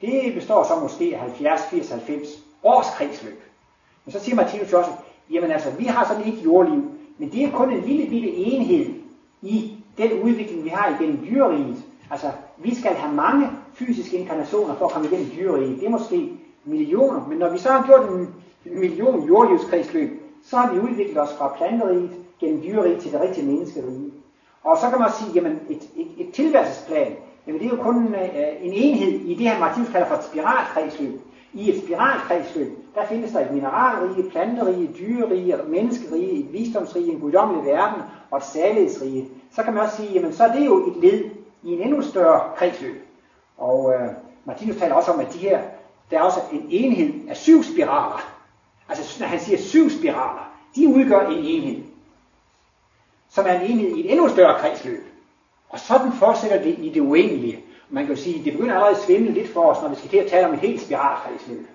Speaker 2: det består så måske af 70, 80, 90 års kredsløb. Men så siger Martinus også, jamen altså, vi har sådan et jordliv, men det er kun en lille bitte enhed i den udvikling, vi har igennem dyreriget. Altså, vi skal have mange fysiske inkarnationer for at komme igennem dyreriget. Det er måske millioner, men når vi så har gjort en million jordlivskredsløb, så har vi udviklet os fra planteriget gennem dyreriget til det rigtige menneskerige. Og så kan man sige, jamen et, et, et tilværelsesplan, jamen det er jo kun en, øh, en enhed i det han Martinus kalder for et spiralkredsløb. I et spiralkredsløb, der findes der et mineralrige, planterige, dyrerige, menneskerige, et visdomsrige, en guddommelig verden og et særlighedsrige. Så kan man også sige, jamen så er det jo et led i en endnu større kredsløb. Og øh, Martinus taler også om, at de her, der er også en enhed af syv spiraler. Altså når han siger syv spiraler, de udgør en enhed, som er en enhed i et endnu større kredsløb. Og sådan fortsætter det i det uendelige. Man kan jo sige, at det begynder allerede at svimle lidt for os, når vi skal til at tale om en helt spiralkredsløb.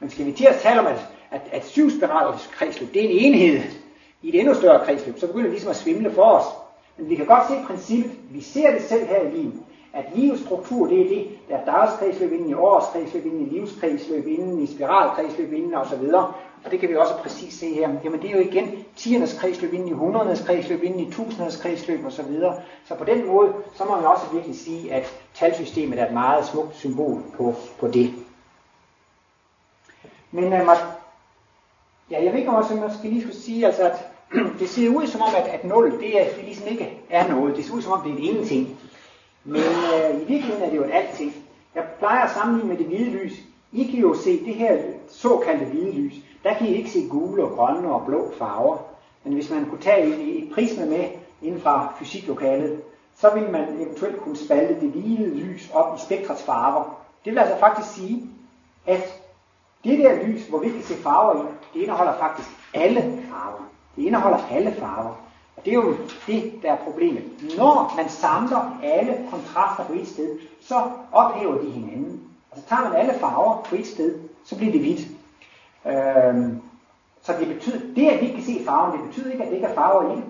Speaker 2: Men skal vi til at tale om, at, at, at syv spiralkredsløb, det er en enhed i et endnu større kredsløb, så begynder det ligesom at svimle for os. Men vi kan godt se princippet, vi ser det selv her i livet, at livets struktur, det er det, der er dagskredsløb inden i årskredsløb, inden i livskredsløb, inden i spiralkredsløb, inden og så videre. Og det kan vi også præcis se her. Jamen det er jo igen tiernes kredsløb, inden i hundredes kredsløb, inden i tusindernes kredsløb og så videre. Så på den måde, så må man også virkelig sige, at talsystemet er et meget smukt symbol på, på det. Men uh, ja, jeg ved ikke om jeg skal lige skulle sige, altså, at det ser ud som om, at, at 0, det, er, det ligesom ikke er noget. Det ser ud som om, det er et ingenting. Men uh, i virkeligheden er det jo et alting. Jeg plejer at sammenligne med det hvide lys. I kan jo se det her såkaldte hvide lys. Der kan I ikke se gule og grønne og blå farver. Men hvis man kunne tage et, et prisme med inden fra fysiklokalet, så ville man eventuelt kunne spalte det hvide lys op i spektrets farver. Det vil altså faktisk sige, at det der lys, hvor vi kan se farver i, det indeholder faktisk alle farver. Det indeholder alle farver. Og det er jo det, der er problemet. Når man samler alle kontraster på et sted, så ophæver de hinanden. Altså tager man alle farver på et sted, så bliver det hvidt. Øhm, så det betyder, det at vi ikke kan se farven, det betyder ikke, at det ikke er farver i det.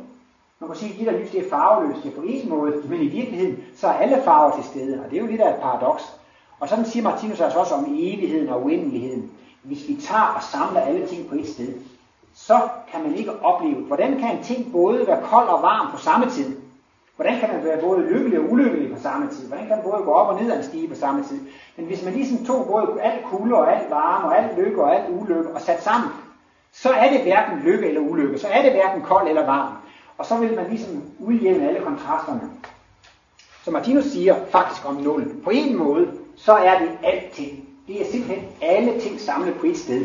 Speaker 2: Man kan sige, at de der lys det er farveløst, det er på en måde, men i virkeligheden, så er alle farver til stede, og det er jo lidt af et paradoks. Og sådan siger Martinus altså også om evigheden og uendeligheden. Hvis vi tager og samler alle ting på et sted, så kan man ikke opleve, hvordan kan en ting både være kold og varm på samme tid? Hvordan kan man være både lykkelig og ulykkelig på samme tid? Hvordan kan man både gå op og ned af en stige på samme tid? Men hvis man ligesom tog både alt kulde og alt varme og alt lykke og alt ulykke og sat sammen, så er det hverken lykke eller ulykke. Så er det hverken kold eller varm. Og så vil man ligesom udjævne alle kontrasterne. Så Martinus siger faktisk om nul. På en måde, så er det alting. Det er simpelthen alle ting samlet på et sted.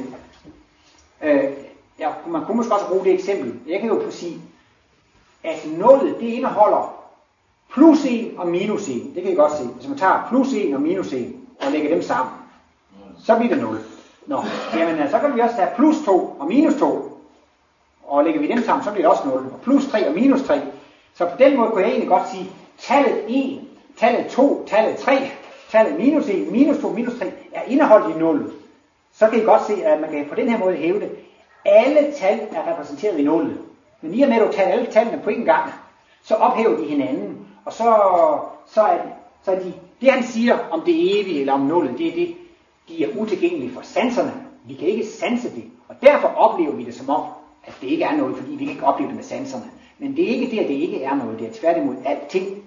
Speaker 2: Øh, ja, man kunne måske også bruge det eksempel. Jeg kan jo sige, at nullet det indeholder plus 1 og minus 1. Det kan I godt se. Hvis man tager plus 1 og minus 1 og lægger dem sammen, så bliver det 0. Nå, jamen øh, så kan vi også tage plus 2 og minus 2. Og lægger vi dem sammen, så bliver det også 0. Og plus 3 og minus 3. Så på den måde kunne jeg egentlig godt sige, tallet 1, tallet 2, tallet 3, tallet minus 1, minus 2, minus 3 er indeholdt i 0. Så kan I godt se, at man kan på den her måde hæve det. Alle tal er repræsenteret i 0. Men lige med at du tager alle tallene på én gang, så ophæver de hinanden. Og så, så er, så er de, det han siger om det evige eller om nullet, det er det, de er utilgængelige for sanserne. Vi kan ikke sanse det. Og derfor oplever vi det som om, at det ikke er noget, fordi vi kan ikke opleve det med sanserne. Men det er ikke det, at det ikke er noget. Det er tværtimod alting.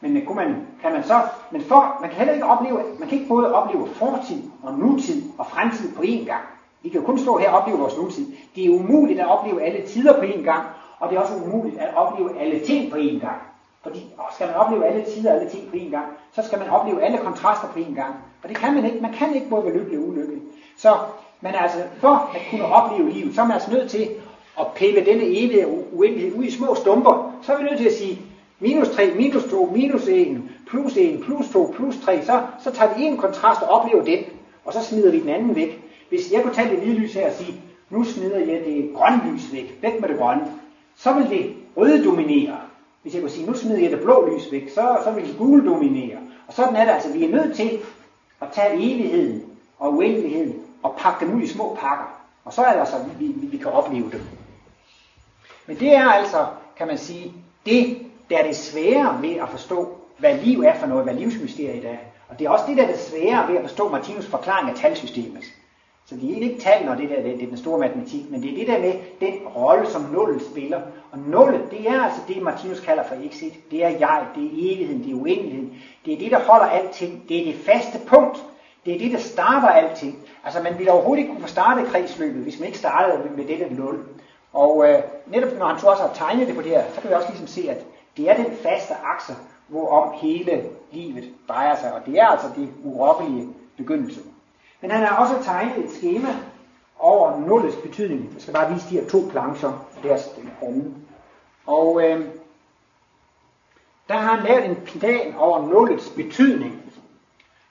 Speaker 2: Men kunne man, kan man så, men for, man kan heller ikke opleve, man kan ikke både opleve fortid og nutid og fremtid på én gang. Vi kan jo kun stå her og opleve vores nutid. Det er umuligt at opleve alle tider på én gang, og det er også umuligt at opleve alle ting på én gang. Fordi skal man opleve alle tider og alle ting på én gang, så skal man opleve alle kontraster på én gang. Og det kan man ikke. Man kan ikke både være lykkelig og ulykkelig. Så man er altså, for at kunne opleve livet, så er man altså nødt til at pille denne evige uendelighed ud i små stumper. Så er vi nødt til at sige, minus 3, minus 2, minus 1, plus 1, plus 2, plus 3. Så, så tager vi en kontrast og oplever den, og så smider vi den anden væk. Hvis jeg kunne tage det hvide lys her og sige, nu smider jeg det grønne lys væk, væk med det grønne, så vil det røde dominere. Hvis jeg kunne sige, nu smider jeg det blå lys væk, så, så vil det gule dominere. Og sådan er det altså, vi er nødt til at tage evigheden og uendeligheden og pakke dem ud i små pakker. Og så er det altså, vi, vi, vi kan opleve dem. Men det er altså, kan man sige, det, der er det svære ved at forstå, hvad liv er for noget, hvad livsmysteriet er. Og det er også det, der er det svære ved at forstå Martinus forklaring af talsystemet. Så det er ikke tal, når det, der, det er den store matematik, men det er det der med den rolle, som nullet spiller. Og nullet, det er altså det, Martinus kalder for exit. Det er jeg, det er evigheden, det er uendeligheden. Det er det, der holder alting. Det er det faste punkt. Det er det, der starter alting. Altså man ville overhovedet ikke kunne få startet kredsløbet, hvis man ikke startede med dette nul. Og øh, netop når han så også har tegnet det på det her, så kan vi også ligesom se, at det er den faste akse, hvorom hele livet drejer sig. Og det er altså det urokkelige begyndelse. Men han har også tegnet et schema over nullets betydning. Jeg skal bare vise de her to plancher, deres den anden. Og øh, der har han lavet en plan over nullets betydning.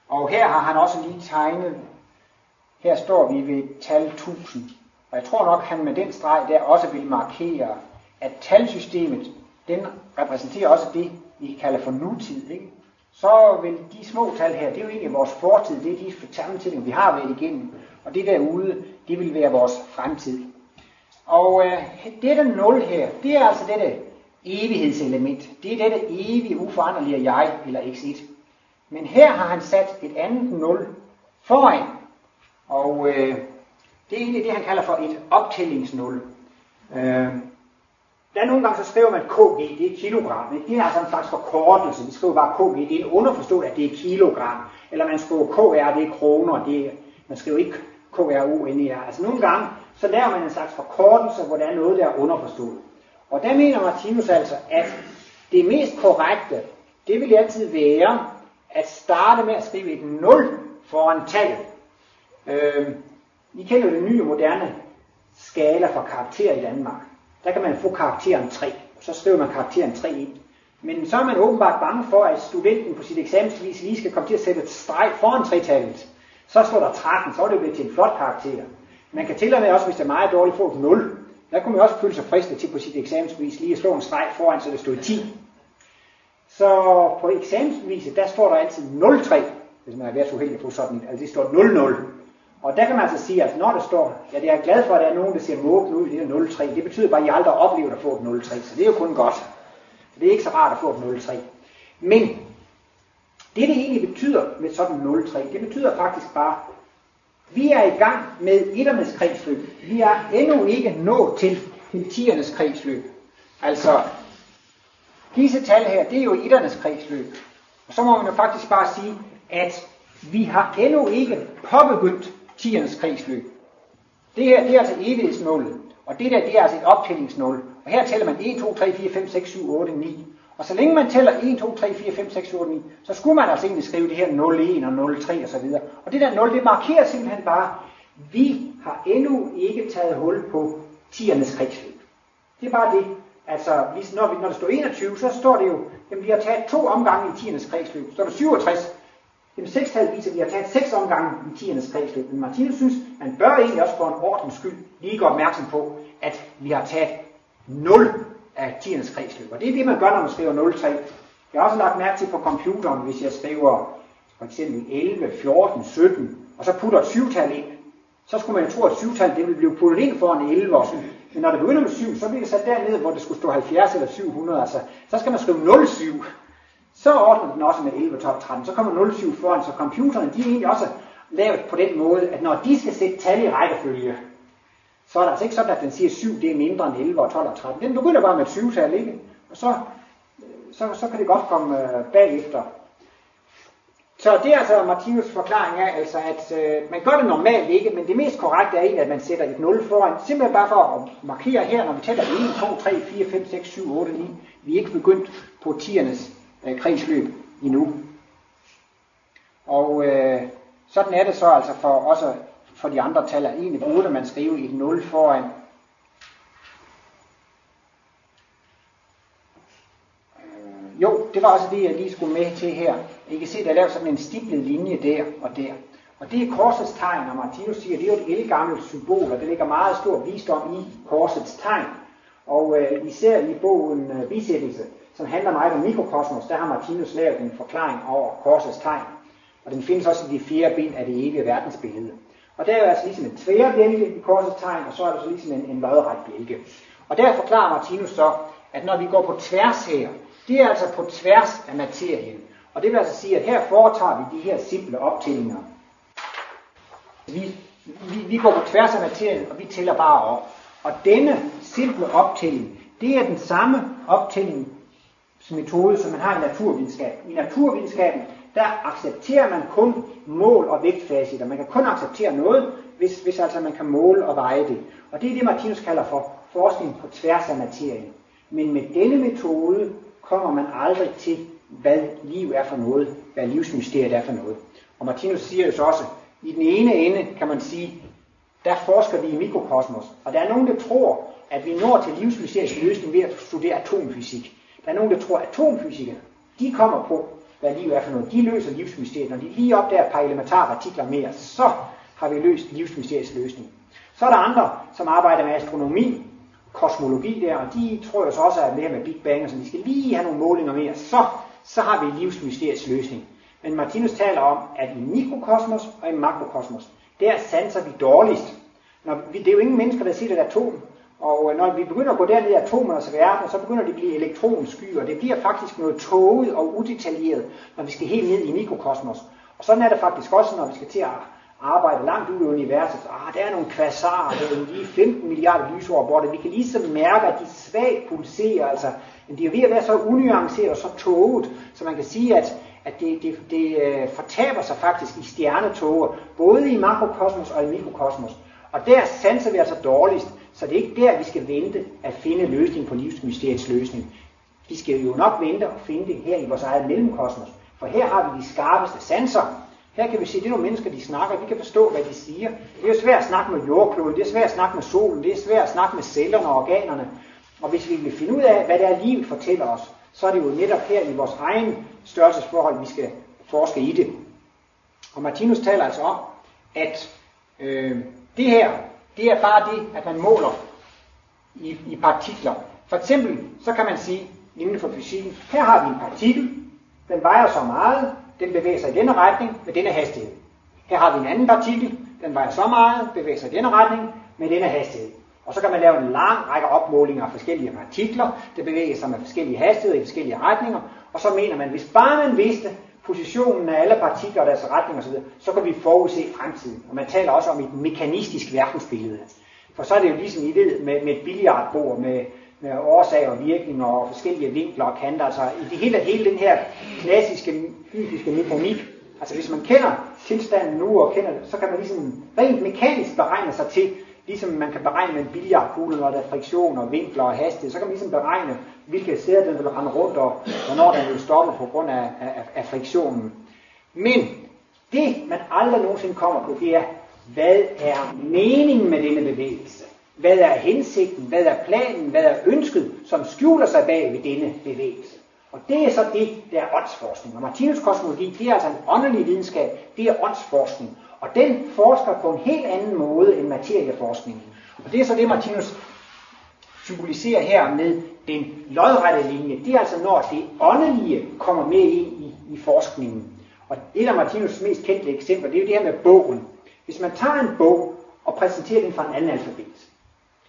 Speaker 2: Og her har han også lige tegnet, her står vi ved tal 1000. Og jeg tror nok, han med den streg der også vil markere, at talsystemet, den repræsenterer også det, vi kalder for nutid. Ikke? Så vil de små tal her, det er jo egentlig vores fortid, det er de sammentællinger, vi har været igennem. Og det derude, det vil være vores fremtid. Og øh, dette 0 her, det er altså dette evighedselement. Det er dette evige uforanderlige jeg, eller x1. Men her har han sat et andet 0 foran. Og øh, det er egentlig det, han kalder for et optællingsnul. Øh, der er nogle gange, så skriver man kg, det er kilogram. men Det er altså en slags forkortelse. Vi skriver bare kg, det er en underforstået, at det er kilogram. Eller man skriver kr, det er kroner. Det er, man skriver ikke KRU, KRONER. Altså nogle gange, så laver man en slags forkortelse, hvor der er noget, der er underforstået. Og der mener Martinus altså, at det mest korrekte, det vil altid være at starte med at skrive et 0 foran tallet. Øh, I kender jo den nye moderne skala for karakter i Danmark. Der kan man få karakteren 3, og så skriver man karakteren 3 ind. Men så er man åbenbart bange for, at studenten på sit eksamensvis lige skal komme til at sætte et streg foran tretallet. Så står der 13, så er det blevet til en flot karakter. Man kan til og med også, hvis det er meget dårligt, få et 0. Der kunne man også føle sig fristet til på sit eksamensbevis lige at slå en streg foran, så det stod 10. Så på eksamensbeviset, der står der altid 03, hvis man er været så uheldig at få sådan Altså det står 00. Og der kan man altså sige, at når der står, ja, det er glad for, at der er nogen, der ser måben ud i det her 03. Det betyder bare, at I aldrig oplever at få et 03, så det er jo kun godt. Så det er ikke så rart at få et 03. Men det, det egentlig betyder med sådan 03, det betyder faktisk bare, vi er i gang med etternes kredsløb. Vi er endnu ikke nået til tiernes kredsløb. Altså, disse tal her, det er jo etternes kredsløb. Og så må man jo faktisk bare sige, at vi har endnu ikke påbegyndt tiernes kredsløb. Det her, det er altså evighedsnålet. Og det der, det er altså et optællingsmål. Og her tæller man 1, 2, 3, 4, 5, 6, 7, 8, 9. Og så længe man tæller 1, 2, 3, 4, 5, 6, 7, 8, 9, så skulle man altså egentlig skrive det her 0, 1 og 0, 3 og så videre. Og det der 0, det markerer simpelthen bare, vi har endnu ikke taget hul på tiernes kredsløb. Det er bare det. Altså, når, vi, når der står 21, så står det jo, at vi har taget to omgange i tiernes kredsløb. Står der 67, Jamen sekstal viser, at vi har taget seks omgange i tiernes kredsløb. Men Martinus synes, man bør egentlig også for en ordens skyld lige gå opmærksom på, at vi har taget 0 af tiernes kredsløb. Og det er det, man gør, når man skriver 03. Jeg har også lagt mærke til på computeren, hvis jeg skriver for eksempel 11, 14, 17, og så putter et syvtal ind, så skulle man jo tro, at syvtal det ville blive puttet ind foran 11 og Men når det begynder med 7, så bliver det sat dernede, hvor det skulle stå 70 eller 700. Altså, så skal man skrive 07. Så ordner den også med 11, 12, 13. Så kommer 07 foran, så computerne de er egentlig også lavet på den måde, at når de skal sætte tal i rækkefølge, så er det altså ikke sådan, at den siger 7 det er mindre end 11 og 12 og 13. Den begynder bare med et 7-tal, ikke? Og så, så, så kan det godt komme øh, bagefter. Så det er altså Martinus forklaring af, altså at øh, man gør det normalt ikke, men det mest korrekte er egentlig, at man sætter et 0 foran, simpelthen bare for at markere her, når vi tæller 1, 2, 3, 4, 5, 6, 7, 8, 9. Vi er ikke begyndt på tiernes øh, kredsløb endnu. Og øh, sådan er det så altså for også for de andre tal, at egentlig burde man skrive et 0 foran. Øh, jo, det var også det, jeg lige skulle med til her. I kan se, der er lavet sådan en stiplet linje der og der. Og det er korsets tegn, og Martinus siger, det er jo et elgammelt symbol, og det ligger meget stor visdom i korsets tegn. Og øh, især i bogen øh, Bisættelse, som handler meget om mikrokosmos, der har Martinus lavet en forklaring over korsets tegn. Og den findes også i de fire ben af det evige verdensbillede. Og der er jo altså ligesom en tværbjælke i korsets tegn, og så er der så ligesom en, en lodret bjælke. Og der forklarer Martinus så, at når vi går på tværs her, det er altså på tværs af materien. Og det vil altså sige, at her foretager vi de her simple optællinger. Vi, vi, vi går på tværs af materien, og vi tæller bare op. Og denne simple optælling, det er den samme optælling, metode, som man har i naturvidenskab. I naturvidenskaben, der accepterer man kun mål og vægtfacit, og man kan kun acceptere noget, hvis, hvis altså man kan måle og veje det. Og det er det, Martinus kalder for forskning på tværs af materien. Men med denne metode kommer man aldrig til, hvad liv er for noget, hvad livsmysteriet er for noget. Og Martinus siger jo så også, i den ene ende kan man sige, der forsker vi i mikrokosmos, og der er nogen, der tror, at vi når til livsmysteriets løsning ved at studere atomfysik. Der er nogen, der tror, at atomfysikere, de kommer på, hvad liv er for noget. De løser livsmysteriet. Når de lige opdager et par elementare partikler mere, så har vi løst livsmysteriets løsning. Så er der andre, som arbejder med astronomi, kosmologi der, og de tror jo så også, at det her med Big Bang, så de skal lige have nogle målinger mere, så, så har vi livsmysteriets løsning. Men Martinus taler om, at i mikrokosmos og i makrokosmos, der sanser vi dårligst. Når vi, det er jo ingen mennesker, der siger et atom, og øh, når vi begynder at gå derned i atomernes verden, så begynder det at blive elektronsky, og det bliver faktisk noget tåget og udetaljeret, når vi skal helt ned i mikrokosmos. Og sådan er det faktisk også, når vi skal til at arbejde langt ud i universet. Ah, der er nogle kvasarer, der er lige 15 milliarder lysår, borte. Vi kan lige så mærke, at de svagt pulserer. Altså, men de er ved at være så unuanceret og så tåget, så man kan sige, at, at det, det, det øh, fortaber sig faktisk i stjernetåger, både i makrokosmos og i mikrokosmos. Og der sanser vi altså dårligst, så det er ikke der, vi skal vente at finde løsning på livsmysteriets løsning. Vi skal jo nok vente og finde det her i vores eget mellemkosmos. For her har vi de skarpeste sanser, her kan vi se, det er nogle mennesker, de snakker, vi kan forstå, hvad de siger. Det er jo svært at snakke med jordkloden, det er svært at snakke med solen, det er svært at snakke med cellerne og organerne. Og hvis vi vil finde ud af, hvad det er, livet fortæller os, så er det jo netop her i vores egen størrelsesforhold, vi skal forske i det. Og Martinus taler altså om, at øh, det her, det er bare det, at man måler i, i partikler. For eksempel, så kan man sige, inden for fysikken, her har vi en partikel, den vejer så meget, den bevæger sig i denne retning med denne hastighed. Her har vi en anden partikel, den vejer så meget, bevæger sig i denne retning med denne hastighed. Og så kan man lave en lang række opmålinger af forskellige partikler, der bevæger sig med forskellige hastigheder i forskellige retninger, og så mener man, hvis bare man vidste positionen af alle partikler og deres retning osv., så kan vi forudse fremtiden. Og man taler også om et mekanistisk verdensbillede. For så er det jo ligesom I ved med, med et billiardbord med, med årsag og virkning og forskellige vinkler og kanter. Altså i det hele, hele den her klassiske fysiske mekanik. Altså hvis man kender tilstanden nu og kender det, så kan man ligesom rent mekanisk beregne sig til, ligesom man kan beregne med en billiardkugle, når der er friktion og vinkler og hastighed, så kan man ligesom beregne, hvilke sæder den vil rende rundt, og hvornår den vil stoppe på grund af, af, af friktionen. Men det, man aldrig nogensinde kommer på, det er, hvad er meningen med denne bevægelse? Hvad er hensigten? Hvad er planen? Hvad er ønsket, som skjuler sig bag ved denne bevægelse? Og det er så det, der er åndsforskning. Og Martinus kosmologi, det er altså en åndelig videnskab, det er åndsforskning. Og den forsker på en helt anden måde end materieforskningen. Og det er så det, Martinus symboliserer her med den lodrette linje. Det er altså, når det åndelige kommer med ind i, i forskningen. Og et af Martinus' mest kendte eksempler, det er jo det her med bogen. Hvis man tager en bog og præsenterer den fra en anden alfabet,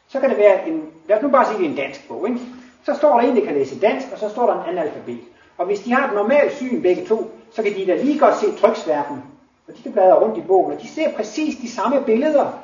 Speaker 2: så kan det være en, lad os nu bare sige, det er en dansk bog, ikke? Så står der en, der kan læse dansk, og så står der en anden alfabet. Og hvis de har et normalt syn begge to, så kan de da lige godt se tryksværten. Og de kan bladre rundt i bogen, og de ser præcis de samme billeder.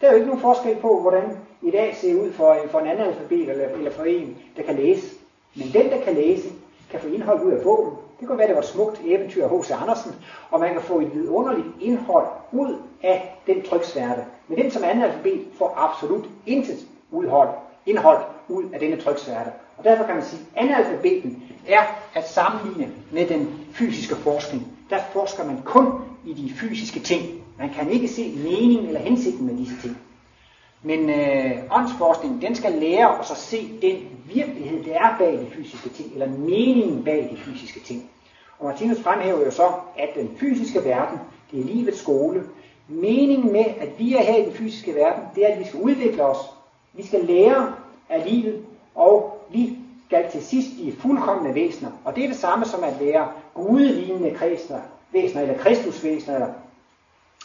Speaker 2: Der er jo ikke nogen forskel på, hvordan i dag ser ud for, for en anden alfabet, eller, eller for en, der kan læse. Men den, der kan læse, kan få indhold ud af bogen. Det kan være, det var et smukt eventyr af H.C. Andersen, og man kan få et vidunderligt indhold ud af den tryksværte. Men den som anden alfabet får absolut intet udhold, indhold ud af denne tryksværte. Og derfor kan man sige, at analfabeten er at sammenligne med den fysiske forskning. Der forsker man kun i de fysiske ting. Man kan ikke se meningen eller hensigten med disse ting. Men øh, åndsforskningen, den skal lære os at se den virkelighed, der er bag de fysiske ting, eller meningen bag de fysiske ting. Og Martinus fremhæver jo så, at den fysiske verden, det er livets skole. Meningen med, at vi er her i den fysiske verden, det er, at vi skal udvikle os. Vi skal lære af livet, Og vi skal til sidst blive fuldkommende væsener. Og det er det samme som at være gudelignende kristne, væsener, eller kristusvæsener, eller,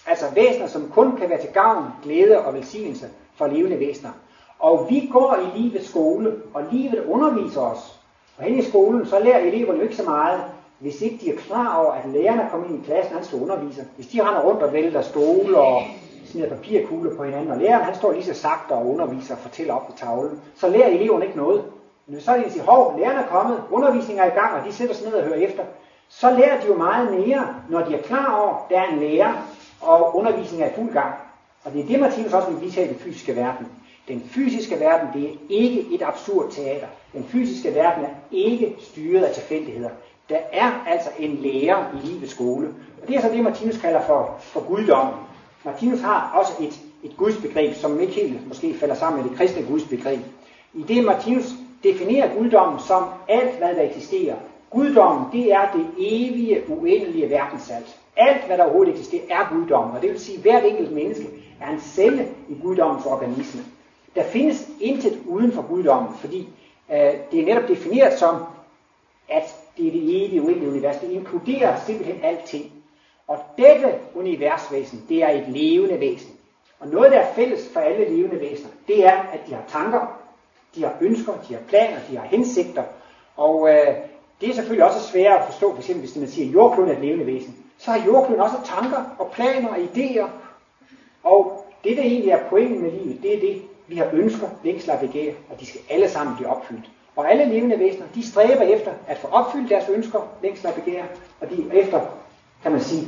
Speaker 2: altså væsener, som kun kan være til gavn, glæde og velsignelse for levende væsener. Og vi går i livets skole, og livet underviser os. Og hen i skolen, så lærer eleverne jo ikke så meget, hvis ikke de er klar over, at lærerne kommer ind i klassen, han skal undervise. Hvis de render rundt og vælter stole og smider papirkugler på hinanden, og læreren han står lige så sagt og underviser og fortæller op på tavlen, så lærer eleverne ikke noget. Men så er det, de siger, hov, lærerne er kommet, undervisningen er i gang, og de sætter sig ned og hører efter. Så lærer de jo meget mere, når de er klar over, at der er en lærer, og undervisningen er i fuld gang. Og det er det, Martinus også vil vise her i den fysiske verden. Den fysiske verden, det er ikke et absurd teater. Den fysiske verden er ikke styret af tilfældigheder. Der er altså en lærer i livets skole. Og det er så det, Martinus kalder for, for guddommen. Martinus har også et, et gudsbegreb, som ikke helt måske falder sammen med det kristne gudsbegreb. I det Martinus definerer guddommen som alt, hvad der eksisterer. Guddommen, det er det evige, uendelige verdensalt. Alt, hvad der overhovedet eksisterer, er guddommen. Og det vil sige, at hvert enkelt menneske er en celle i guddommens organisme. Der findes intet uden for guddommen, fordi øh, det er netop defineret som, at det er det evige, uendelige univers. Det inkluderer simpelthen alting. Og dette universvæsen, det er et levende væsen. Og noget, der er fælles for alle levende væsener, det er, at de har tanker, de har ønsker, de har planer, de har hensigter. Og øh, det er selvfølgelig også sværere at forstå, for eksempel hvis man siger, at jordkloden er et levende væsen. Så har jordkloden også tanker og planer og idéer. Og det, der egentlig er pointen med livet, det er det, vi har ønsker, længsler og begær, og de skal alle sammen blive opfyldt. Og alle levende væsener, de stræber efter at få opfyldt deres ønsker, længsler og begær, og de efter, kan man sige,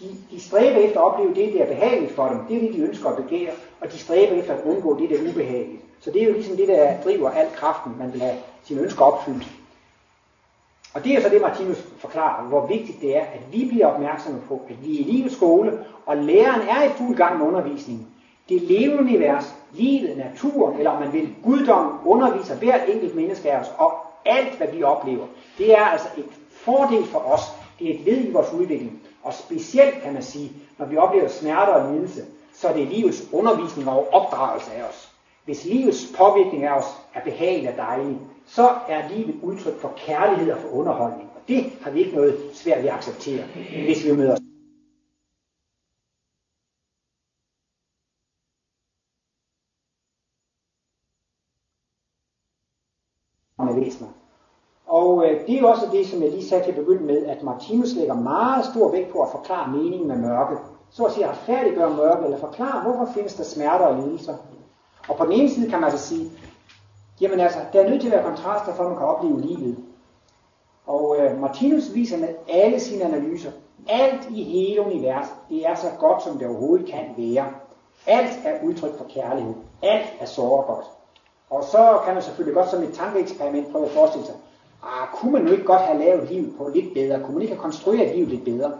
Speaker 2: de, de stræber efter at opleve det, der er behageligt for dem. Det er det, de ønsker at begære, og de stræber efter at undgå det, der er ubehageligt. Så det er jo ligesom det, der driver al kraften, man vil have sine ønsker opfyldt. Og det er så det, Martinus forklarer, hvor vigtigt det er, at vi bliver opmærksomme på, at vi er i livets skole, og læreren er i fuld gang med undervisningen. Det levende univers, livet, naturen, eller om man vil, guddom, underviser hvert enkelt menneske af os, og alt, hvad vi oplever. Det er altså et fordel for os. Det er et led i vores udvikling. Og specielt kan man sige, når vi oplever smerter og lidelse, så er det livets undervisning og opdragelse af os. Hvis livets påvirkning af os er behagelig og dejlig, så er livet udtryk for kærlighed og for underholdning. Og det har vi ikke noget svært ved at acceptere, hvis vi møder med væsener. Og øh, det er også det, som jeg lige sagde til at begynde med, at Martinus lægger meget stor vægt på at forklare meningen med mørke. Så at sige retfærdiggøre mørke, eller forklare, hvorfor findes der smerter og lidelser. Og på den ene side kan man altså sige, jamen altså, der er nødt til at være kontraster, for at man kan opleve livet. Og øh, Martinus viser med alle sine analyser, alt i hele universet, det er så godt, som det overhovedet kan være. Alt er udtryk for kærlighed. Alt er såre godt. Og så kan man selvfølgelig godt som et tankeeksperiment prøve at forestille sig, ah, kunne man nu ikke godt have lavet livet på lidt bedre? Kunne man ikke have konstrueret livet lidt bedre?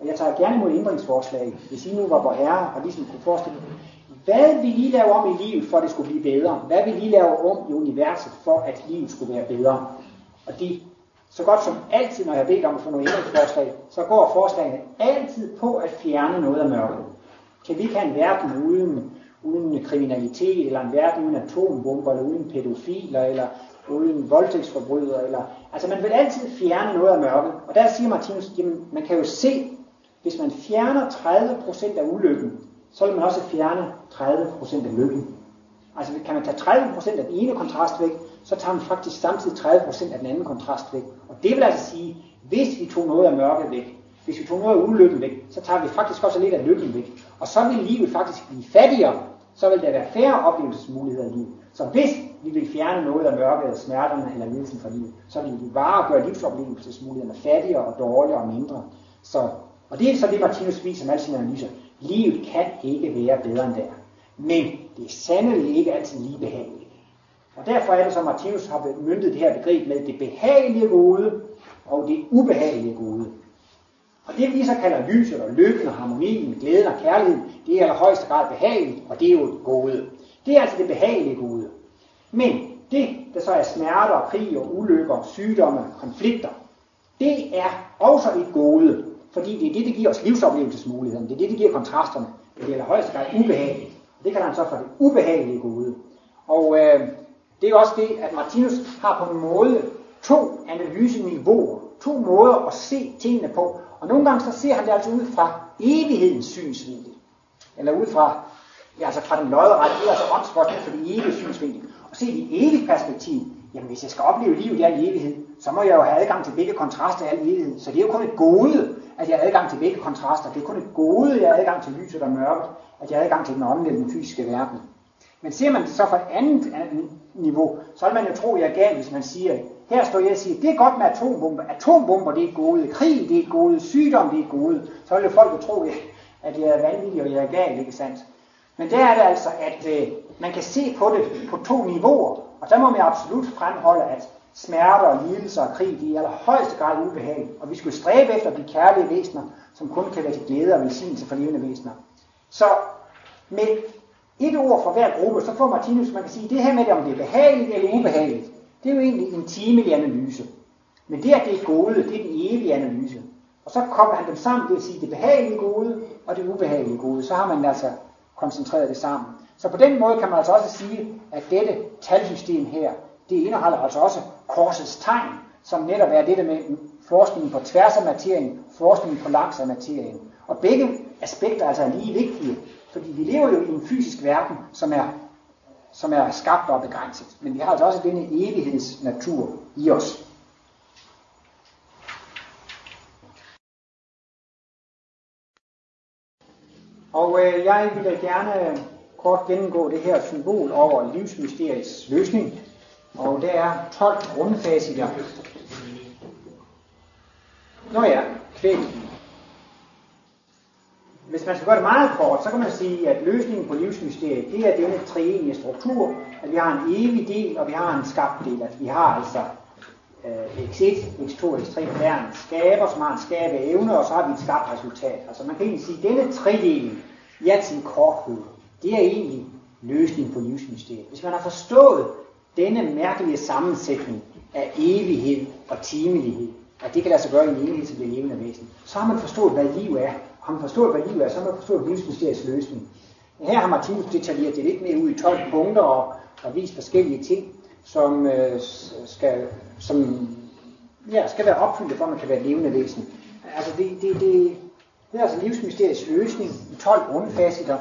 Speaker 2: Og jeg tager gerne imod ændringsforslag, hvis I nu var på herre og ligesom kunne forestille hvad vi lige lave om i livet, for at det skulle blive bedre? Hvad vi lige lave om i universet, for at livet skulle være bedre? Og de, så godt som altid, når jeg har bedt om at få nogle ændringsforslag, så går forslagene altid på at fjerne noget af mørket. Kan vi ikke have en verden uden uden kriminalitet, eller en verden uden atombomber, eller uden pædofiler, eller uden voldtægtsforbrydere. Eller, altså man vil altid fjerne noget af mørket. Og der siger Martinus, jamen man kan jo se, hvis man fjerner 30% af ulykken, så vil man også fjerne 30% af lykken. Altså kan man tage 30% af den ene kontrast væk, så tager man faktisk samtidig 30% af den anden kontrast væk. Og det vil altså sige, hvis vi tog noget af mørket væk, hvis vi tog noget af ulykken væk, så tager vi faktisk også lidt af lykken væk. Og så vil livet faktisk blive fattigere, så vil der være færre oplevelsesmuligheder i livet. Så hvis vi vil fjerne noget af mørket, eller smerterne eller lidelsen fra livet, så vil vi bare gøre livsoplevelsesmulighederne fattigere og dårligere og mindre. Så, og det er så det, Martinus viser med alle sine analyser. Livet kan ikke være bedre end det er. Men det er sandelig ikke altid lige behageligt. Og derfor er det så, Martinus har myndet det her begreb med det behagelige gode og det ubehagelige gode. Og det vi så kalder lyset og lykken og harmonien, glæden og kærligheden, det er i allerhøjeste grad behageligt, og det er jo et gode. Det er altså det behagelige gode. Men det, der så er smerter, krig og ulykker, sygdomme, konflikter, det er også et gode, fordi det er det, der giver os livsoplevelsesmulighederne. Det er det, der giver kontrasterne. Det er i allerhøjeste grad ubehageligt. Det kalder han så for det ubehagelige gode. Og øh, Det er også det, at Martinus har på en måde to analyseniveauer, to måder at se tingene på. Og nogle gange så ser han det altså ud fra evighedens synsvinkel. Eller ud fra, ja, altså fra den lodrette, det er altså åndsforskning for det evige synsvinkel. Og se det i evigt perspektiv, jamen hvis jeg skal opleve livet i al evighed, så må jeg jo have adgang til begge kontraster i al evighed. Så det er jo kun et gode, at jeg har adgang til begge kontraster. Det er kun et gode, at jeg har adgang til lyset og mørket, at jeg har adgang til den åndelige den fysiske verden. Men ser man det så fra et andet, andet niveau, så vil man jo tro, at jeg er gal, hvis man siger, her står jeg og siger, det er godt med atombomber. Atombomber, det er et gode. Krig, det er et gode. Sygdom, det er et gode. Så vil jo folk jo tro, at jeg er vanvittig, og jeg er gal, ikke sandt? Men der er det altså, at øh, man kan se på det på to niveauer. Og der må man absolut fremholde, at smerter og lidelser og krig, de er i allerhøjeste grad ubehagelige. Og vi skulle stræbe efter at blive kærlige væsener, som kun kan være til glæde og velsignelse for levende væsener. Så med et ord for hver gruppe, så får Martinus, man kan sige, det her med, om det er behageligt eller ubehageligt, det er jo egentlig en timelig analyse. Men det, at det er gode, det er den evige analyse. Og så kommer han dem sammen, det vil sige det behagelige gode og det ubehagelige gode. Så har man altså koncentreret det sammen. Så på den måde kan man altså også sige, at dette talsystem her, det indeholder altså også korsets tegn, som netop er det der med forskningen på tværs af materien, forskningen på langs af materien. Og begge aspekter altså er lige vigtige, fordi vi lever jo i en fysisk verden, som er, som er skabt og begrænset. Men vi har altså også denne evighedsnatur i os. Og øh, jeg vil gerne kort gennemgå det her symbol over livsmysteriets løsning. Og der er 12 grundfaciter. Nå ja, kvæg. Hvis man skal gøre det meget kort, så kan man sige, at løsningen på livsmysteriet, det er denne treenige struktur, at vi har en evig del, og vi har en skabt del. At vi har altså øh, x1, x2, x3, der er en skaber, som har en skabe evne, og så har vi et skabt resultat. Altså man kan egentlig sige, at denne tredeling i al sin korthed, det er egentlig løsningen på livsmysteriet. Hvis man har forstået denne mærkelige sammensætning af evighed og timelighed, at det kan lade sig gøre i en enhed til det levende væsen, så har man forstået, hvad liv er. Har man forstået, hvad liv er, så har man forstået livsmysteriets løsning. Her har Martinus detaljeret det lidt mere ud i 12 punkter og, og vist forskellige ting, som, øh, skal, som ja, skal være opfyldt, for at man kan være et levende væsen. Altså det, det, det, det er altså livsmysteriets løsning i 12 grundfaciter.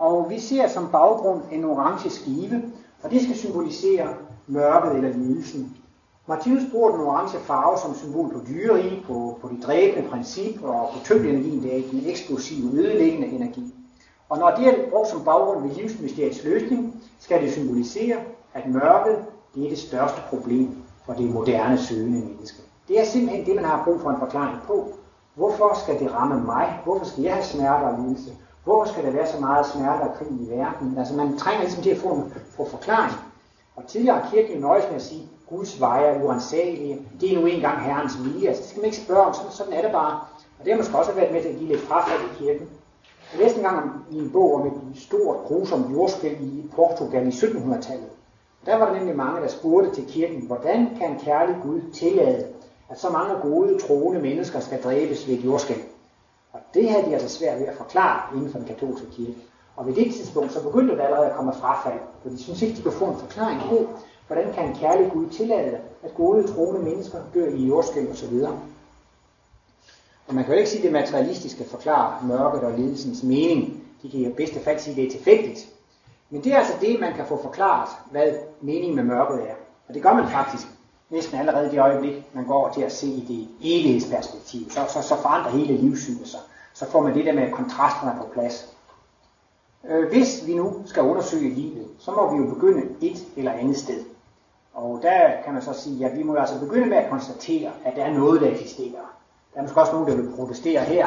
Speaker 2: Og vi ser som baggrund en orange skive, og det skal symbolisere mørket eller lidelsen. Martinus bruger den orange farve som symbol på dyreri, på, på de dræbende princip og på tyngdenergien, det er den eksplosive, ødelæggende energi. Og når det er brugt som baggrund ved livsmysteriets løsning, skal det symbolisere, at mørket det er det største problem for det moderne søgende menneske. Det er simpelthen det, man har brug for en forklaring på. Hvorfor skal det ramme mig? Hvorfor skal jeg have smerte og lidelse? Hvorfor skal der være så meget smerte og krig i verden? Altså man trænger ligesom til at få en få forklaring. Og tidligere har kirken nøjes med at sige, Guds veje er uansagelige. Det er nu engang Herrens vilje. Altså, det skal man ikke spørge om. Sådan, sådan er det bare. Og det har måske også været med til at give lidt frafald i kirken. Jeg læste engang i en bog om et stort, grusomt jordskæld i Portugal i 1700-tallet. Der var der nemlig mange, der spurgte til kirken, hvordan kan en kærlig Gud tillade, at så mange gode, troende mennesker skal dræbes ved et jordskæld? Det havde de altså svært ved at forklare inden for den katolske kirke. Og ved det tidspunkt, så begyndte der allerede at komme frafald, for de synes ikke, de kunne få en forklaring på, hvordan kan en kærlig Gud tillade, at gode, troende mennesker dør i jordskæld osv. Og man kan jo ikke sige, at det materialistiske forklarer mørket og lidelsens mening. De kan i bedste fald sige, at det er tilfældigt. Men det er altså det, man kan få forklaret, hvad meningen med mørket er. Og det gør man faktisk næsten allerede i det øjeblik, man går til at se i det evighedsperspektiv. Så, så, så forandrer hele livssynet sig. Så får man det der med kontrasterne på plads. Øh, hvis vi nu skal undersøge livet, så må vi jo begynde et eller andet sted. Og der kan man så sige, at vi må altså begynde med at konstatere, at der er noget, der eksisterer. Der er måske også nogen, der vil protestere her.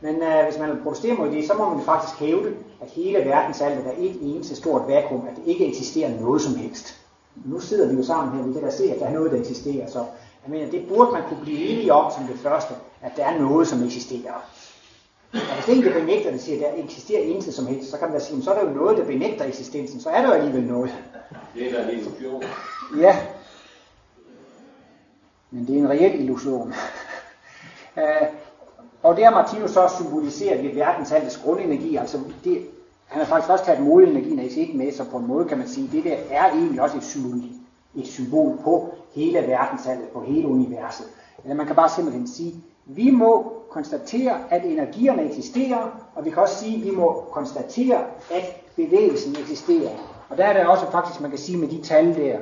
Speaker 2: Men øh, hvis man vil protestere mod det, så må man faktisk hævde, at hele verdens alt er et eneste stort vakuum, at det ikke eksisterer noget som helst. Nu sidder vi jo sammen her, vi kan da se, at der er noget, der eksisterer. Så jeg mener, det burde man kunne blive enige om som det første, at der er noget, som eksisterer. Og hvis ikke benægter det, siger, at der eksisterer intet som helst, så kan man da sige, så er der jo noget, der benægter eksistensen, så er der jo alligevel noget.
Speaker 3: Det er da en illusion.
Speaker 2: Ja. Men det er en reel illusion. uh, og det har Martinus så symboliseret ved verdensaldets grundenergi, altså det, han har faktisk også taget måleenergien af ikke med, så på en måde kan man sige, at det der er egentlig også et symbol, et symbol på hele verdensallet, på hele universet. Eller man kan bare simpelthen sige, vi må konstatere, at energierne eksisterer, og vi kan også sige, at vi må konstatere, at bevægelsen eksisterer. Og der er det også faktisk, man kan sige med de tal der,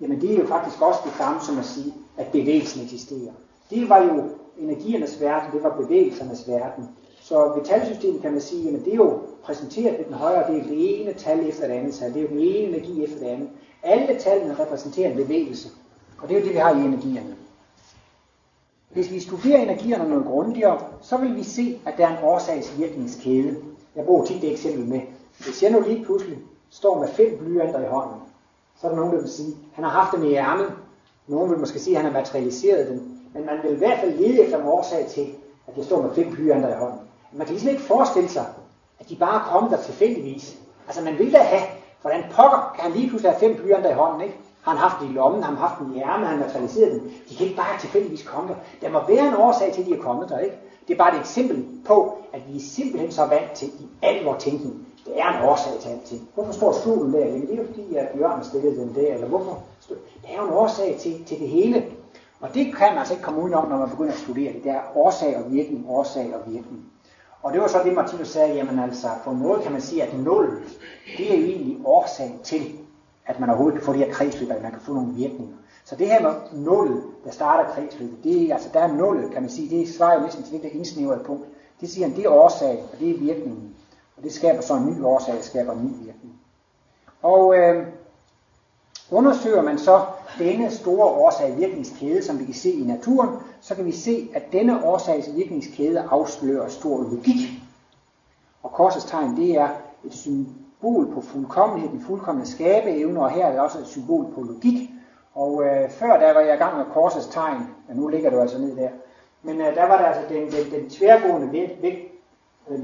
Speaker 2: jamen det er jo faktisk også det samme som at sige, at bevægelsen eksisterer. Det var jo energiernes verden, det var bevægelsernes verden. Så ved talsystemet kan man sige, at det er jo præsenteret ved den højre del, det ene tal efter det andet tal, det er jo den ene energi efter det andet. Alle tallene repræsenterer en bevægelse, og det er jo det, vi har i energierne. Hvis vi studerer energierne noget grundigere, så vil vi se, at der er en årsagsvirkningskæde. Jeg bruger tit det eksempel med, hvis jeg nu lige pludselig står med fem blyanter i hånden, så er der nogen, der vil sige, at han har haft dem i ærmet. Nogen vil måske sige, at han har materialiseret dem. Men man vil i hvert fald lede efter en årsag til, at jeg står med fem blyanter i hånden. Man kan ligesom ikke forestille sig, at de bare er kommet der tilfældigvis. Altså man vil da have, hvordan pokker kan han lige pludselig have fem blyanter i hånden, ikke? Har han haft den i lommen, har han haft den i ærmet, har han materialiseret den. De kan ikke bare tilfældigvis komme der. Der må være en årsag til, at de er kommet der, ikke? Det er bare et eksempel på, at vi er simpelthen så vant til i al vores tænkning. Det er en årsag til alting. Hvorfor står stolen der? Jamen det er jo fordi, at Jørgen stillede den der, eller hvorfor? Det er jo en årsag til, til det hele. Og det kan man altså ikke komme udenom, når man begynder at studere det. Det er årsag og virkning, årsag og virkning. Og det var så det, Martinus sagde, jamen altså, på en måde kan man sige, at nul, det er jo egentlig årsag til, at man overhovedet kan få de her kredsløb, at man kan få nogle virkninger. Så det her med nullet, der starter kredsløbet, det er, altså der er nullet, kan man sige, det svarer jo næsten til det der indsnævrede punkt. Det siger han, det er årsag, og det er virkningen. Og det skaber så en ny årsag, det skaber en ny virkning. Og øh, undersøger man så denne store årsag-virkningskæde, som vi kan se i naturen, så kan vi se, at denne årsags-virkningskæde afslører stor logik. Og korsets tegn, det er et symbol på fuldkommenhed, den fuldkommende skabeevne, og her er det også et symbol på logik. Og øh, før der var jeg i gang med korsets tegn, og nu ligger du altså ned der. Men øh, der var der altså den, den, den tværgående vægt, øh,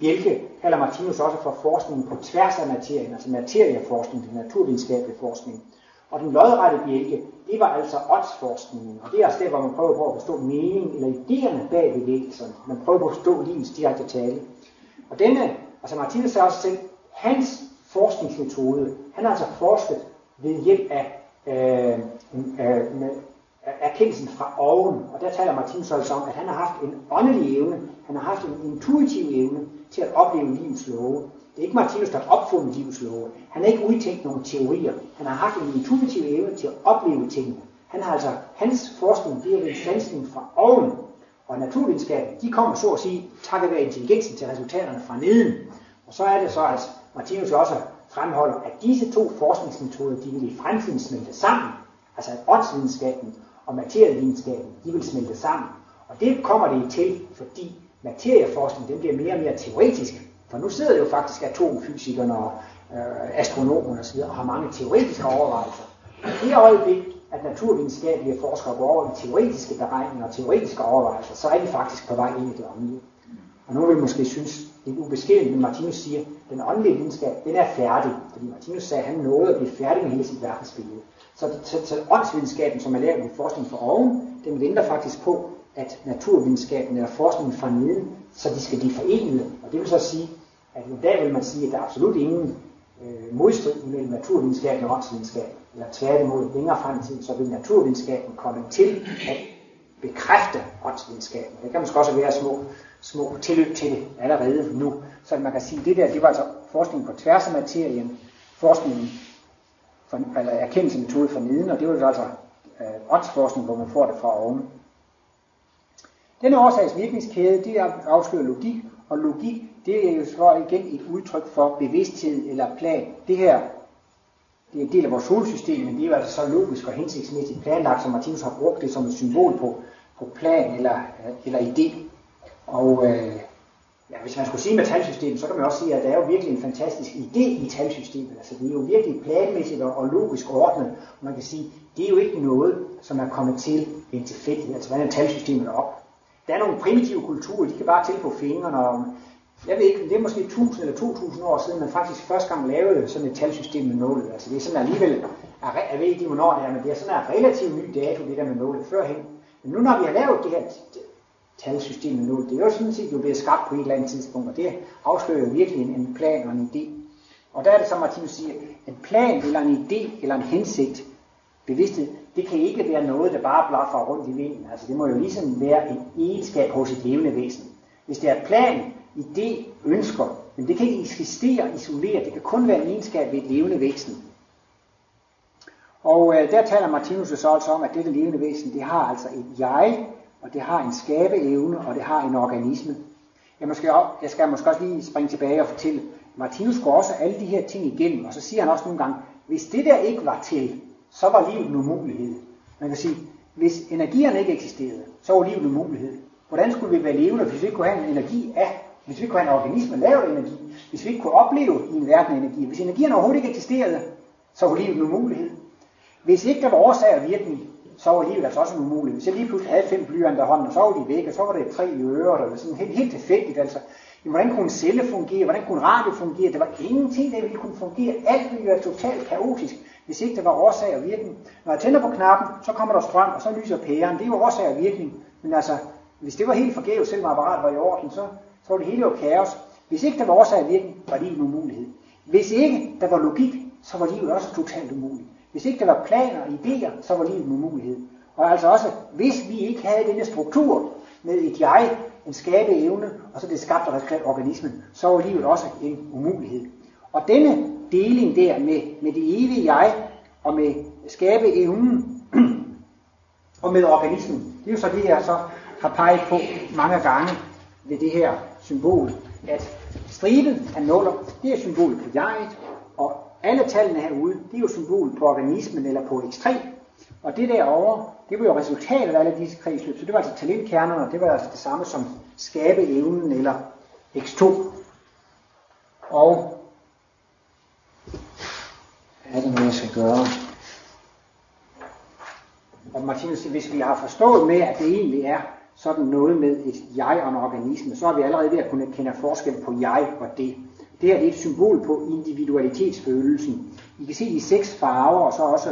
Speaker 2: bjælke, kalder Martinus også for forskningen på tværs af materien, altså materieforskning, den naturvidenskabelige forskning. Og den lodrette bjælke, det var altså åndsforskningen, og det er altså der, hvor man prøver på at forstå meningen eller idéerne bag bevægelserne. Man prøver på at forstå livets direkte tale. Og denne, altså Martinus sagde også selv, hans forskningsmetode, han har altså forsket ved hjælp af øh, øh, med erkendelsen fra oven. Og der taler Martinus altså om, at han har haft en åndelig evne, han har haft en intuitiv evne til at opleve livets love. Det er ikke Martinus, der har opfundet livets love. Han har ikke udtænkt nogle teorier. Han har haft en intuitiv evne til at opleve tingene. Han har altså, hans forskning, det er en sansning fra oven. Og naturvidenskaben, de kommer så at sige, takket være intelligensen til resultaterne fra neden. Og så er det så, at Martinus også fremholder, at disse to forskningsmetoder, de vil i fremtiden smelte sammen. Altså at åndsvidenskaben og materievidenskaben, de vil smelte sammen. Og det kommer det til, fordi materieforskning den bliver mere og mere teoretisk. For nu sidder jo faktisk atomfysikerne og øh, astronomerne osv. og har mange teoretiske overvejelser. I det øjeblik, at naturvidenskabelige forskere går over i teoretiske beregninger og teoretiske overvejelser, så er de faktisk på vej ind i det åndelige. Og nu vil vi måske synes, det er ubeskeden, men Martinus siger, den åndelige videnskab, den er færdig. Fordi Martinus sagde, at han nåede at blive færdig med hele sit verdensbillede. Så, så, så åndsvidenskaben, som er lavet med forskning for oven, den venter faktisk på, at naturvidenskaben eller forskningen fra neden, så de skal blive forenet. Og det vil så sige, at i dag vil man sige, at der er absolut ingen øh, modstrid mellem naturvidenskaben og åndsvidenskaben. Eller tværtimod, længere frem i tiden, så vil naturvidenskaben komme til at bekræfte åndsvidenskaben. Det kan måske også være små, små tilløb til det allerede nu. Så man kan sige, at det der, det var altså forskning på tværs af materien, forskningen for, eller erkendelsesmetode for neden, og det var altså øh, åndsforskning, hvor man får det fra oven. Denne årsags virkningskæde, det afslører logik, og logik, det er jo så igen et udtryk for bevidsthed eller plan. Det her, det er en del af vores solsystem, men det er jo altså så logisk og hensigtsmæssigt planlagt, som Martinus har brugt det som et symbol på, på plan eller, øh, eller idé. Og øh, ja, hvis man skulle sige med talsystemet, så kan man også sige, at der er jo virkelig en fantastisk idé i talsystemet. Altså det er jo virkelig planmæssigt og logisk ordnet. Og man kan sige, det er jo ikke noget, som er kommet til en tilfældighed. Altså hvordan er talsystemet op? Der er nogle primitive kulturer, de kan bare tælle på fingrene, og jeg ved ikke, det er måske 1000 eller 2000 år siden, man faktisk første gang lavede sådan et talsystem med nålet. Altså det er sådan alligevel, jeg ved ikke hvornår det er, men det er sådan en relativt ny dato, det der med nålet førhen. Men nu når vi har lavet det her talsystemet nu, Det er jo sådan set jo blevet skabt på et eller andet tidspunkt, og det afslører jo virkelig en, en plan og en idé. Og der er det som Martinus siger, en plan eller en idé eller en hensigt, bevidsthed, det kan ikke være noget, der bare blaffer rundt i vinden. Altså det må jo ligesom være en egenskab hos et levende væsen. Hvis det er plan, idé, ønsker, men det kan ikke eksistere isoleret. Det kan kun være en egenskab ved et levende væsen. Og øh, der taler Martinus så også om, at dette levende væsen, det har altså et jeg, og det har en skabeevne, og det har en organisme. Jeg, måske, jeg skal måske også lige springe tilbage og fortælle, Martinus går også alle de her ting igennem, og så siger han også nogle gange, hvis det der ikke var til, så var livet en umulighed. Man kan sige, hvis energierne ikke eksisterede, så var livet en umulighed. Hvordan skulle vi være levende, hvis vi ikke kunne have en energi af, hvis vi ikke kunne have en organisme lavet energi, hvis vi ikke kunne opleve i en verden af energi. Hvis energierne overhovedet ikke eksisterede, så var livet en umulighed. Hvis ikke der var årsag og virkning, så var livet altså også en umulighed. Hvis jeg lige pludselig havde fem blyanter i hånden, så var de væk, og så var det tre i øret, eller sådan helt, helt tilfældigt. Altså, hvordan kunne en celle fungere? Hvordan kunne en radio fungere? Der var ingenting, der ville kunne fungere. Alt ville være totalt kaotisk, hvis ikke der var årsag og virkning. Når jeg tænder på knappen, så kommer der strøm, og så lyser pæren. Det er jo årsag og virkning. Men altså, hvis det var helt forgæves, selvom apparatet var i orden, så, så var det hele jo kaos. Hvis ikke der var årsag og virkning, var livet en umulighed. Hvis ikke der var logik, så var livet også totalt umuligt. Hvis ikke der var planer og idéer, så var livet en umulighed. Og altså også, hvis vi ikke havde denne struktur med et jeg, en skabeevne, og så det skabte organismen, så var livet også en umulighed. Og denne deling der med, med det evige jeg, og med skabeevnen, og med organismen, det er jo så det, jeg så har peget på mange gange ved det her symbol, at striben af nuller, det er symbolet på jeget, alle tallene herude, det er jo symbol på organismen eller på X3. Og det derovre, det var jo resultatet af alle disse kredsløb. Så det var altså talentkernerne, det var altså det samme som skabeevnen eller X2. Og er det nu, jeg skal gøre? Og Martinus hvis vi har forstået med, at det egentlig er sådan noget med et jeg og en organisme, så er vi allerede ved at kunne kende forskel på jeg og det. Det her er et symbol på individualitetsfølelsen. I kan se de seks farver, og så også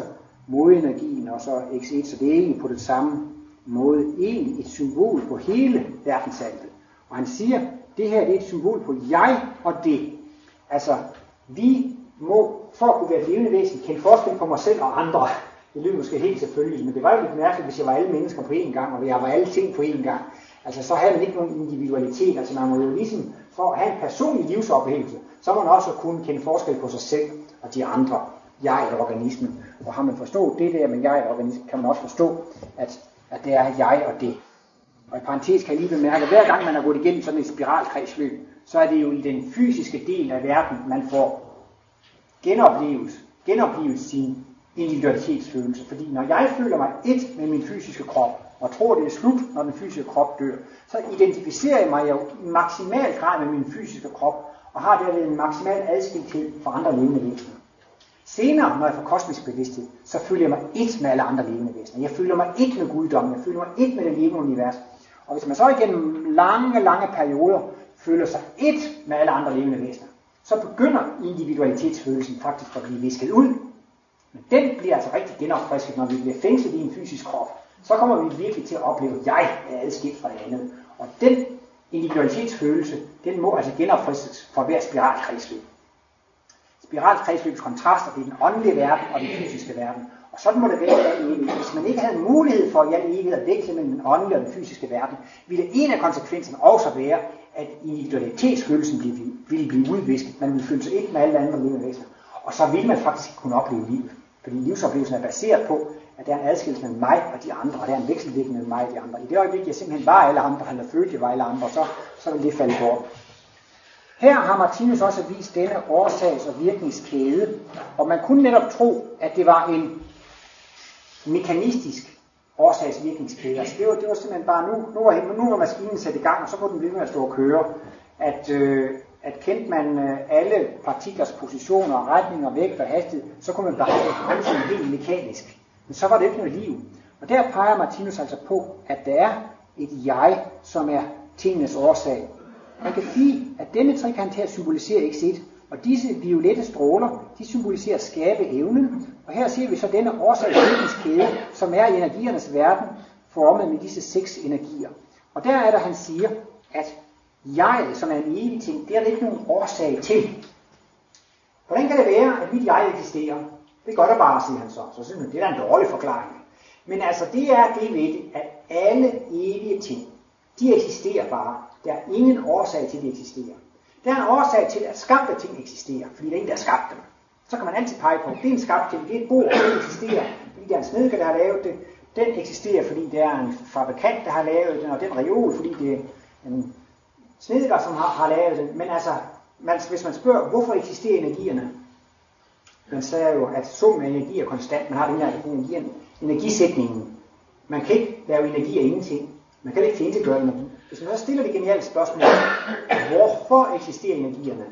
Speaker 2: modenergien, og så X1, så det er egentlig på den samme måde egentlig et symbol på hele verdensaltet. Og han siger, det her det er et symbol på jeg og det. Altså, vi må, for at kunne være et levende væsen, kende forskel på mig selv og andre. Det lyder måske helt selvfølgelig, men det var jo lidt mærkeligt, hvis jeg var alle mennesker på én gang, og jeg var alle ting på én gang. Altså, så havde man ikke nogen individualitet. Altså, man må jo ligesom for at have en personlig livsoplevelse, så må man også kunne kende forskel på sig selv og de andre, jeg og organismen. Og har man forstået det der med jeg og organismen, kan man også forstå, at, at det er jeg og det. Og i parentes kan jeg lige bemærke, at hver gang man har gået igennem sådan et spiralkredsløb, så er det jo i den fysiske del af verden, man får genopleves, genopleves sin individualitetsfølelse. Fordi når jeg føler mig et med min fysiske krop, og tror, det er slut, når den fysiske krop dør, så identificerer jeg mig jo i maksimal grad med min fysiske krop, og har derved en maksimal adskilthed fra andre levende væsener. Senere, når jeg får kosmisk bevidsthed, så føler jeg mig et med alle andre levende væsener. Jeg føler mig et med guddommen, jeg føler mig et med det levende univers. Og hvis man så igennem lange, lange perioder føler sig et med alle andre levende væsener, så begynder individualitetsfølelsen faktisk at blive visket ud. Men den bliver altså rigtig genopfrisket, når vi bliver fængslet i en fysisk krop så kommer vi virkelig til at opleve, at jeg er adskilt fra det andet. Og den individualitetsfølelse, den må altså genopfristes for hver spiralkredsløb. Spiralkredsløbs kontraster det er den åndelige verden og den fysiske verden. Og sådan må det være i evighed. Hvis man ikke havde mulighed for i al evighed at veksle mellem den åndelige og den fysiske verden, ville en af konsekvenserne også være, at individualitetsfølelsen ville blive udvisket. Man ville føle sig ikke med alle andre levende væsener. Og så ville man faktisk kunne opleve livet. Fordi livsoplevelsen er baseret på, at der er en adskillelse mellem mig og de andre, og der er en vekselvirkning mellem mig og de andre. I det øjeblik, jeg simpelthen var alle andre, eller følte, jeg var alle andre, så, så vil det falde bort. Her har Martinus også vist denne årsags- og virkningskæde, og man kunne netop tro, at det var en mekanistisk årsagsvirkningskæde. Altså det var, det var simpelthen bare, nu, nu, var, nu var maskinen sat i gang, og så kunne den blive med at stå og køre. At, øh, at kendte man øh, alle partiklers positioner, retninger, vægt og hastighed, så kunne man bare det helt mekanisk. Men så var det ikke noget liv. Og der peger Martinus altså på, at der er et jeg, som er tingenes årsag. Man kan sige, at denne trekant her symboliserer ikke sit, og disse violette stråler, de symboliserer skabeevnen. Og her ser vi så denne kæde, som er i energiernes verden, formet med disse seks energier. Og der er der, han siger, at jeg, som er en evig ting, det er der ikke nogen årsag til. Hvordan kan det være, at mit jeg eksisterer? Det gør der bare, siger han så. Så synes man, det er en dårlig forklaring. Men altså, det er det ved det, at alle evige ting, de eksisterer bare. Der er ingen årsag til, at de eksisterer. Der er en årsag til, at skabte ting eksisterer, fordi det er en, der har skabt dem. Så kan man altid pege på, det er en skabt ting, det er et bord, det eksisterer, fordi der er en snedker, der har lavet det. Den eksisterer, fordi det er en fabrikant, der har lavet den, og den reol, fordi det er en snedker, som har, har lavet den. Men altså, man, hvis man spørger, hvorfor eksisterer energierne? Man sagde jo, at summen af energi er konstant. Man har den her energi, energisætningen. Man kan ikke lave energi af ingenting. Man kan ikke gøre energi. Hvis man så stiller det geniale spørgsmål, hvorfor eksisterer energierne?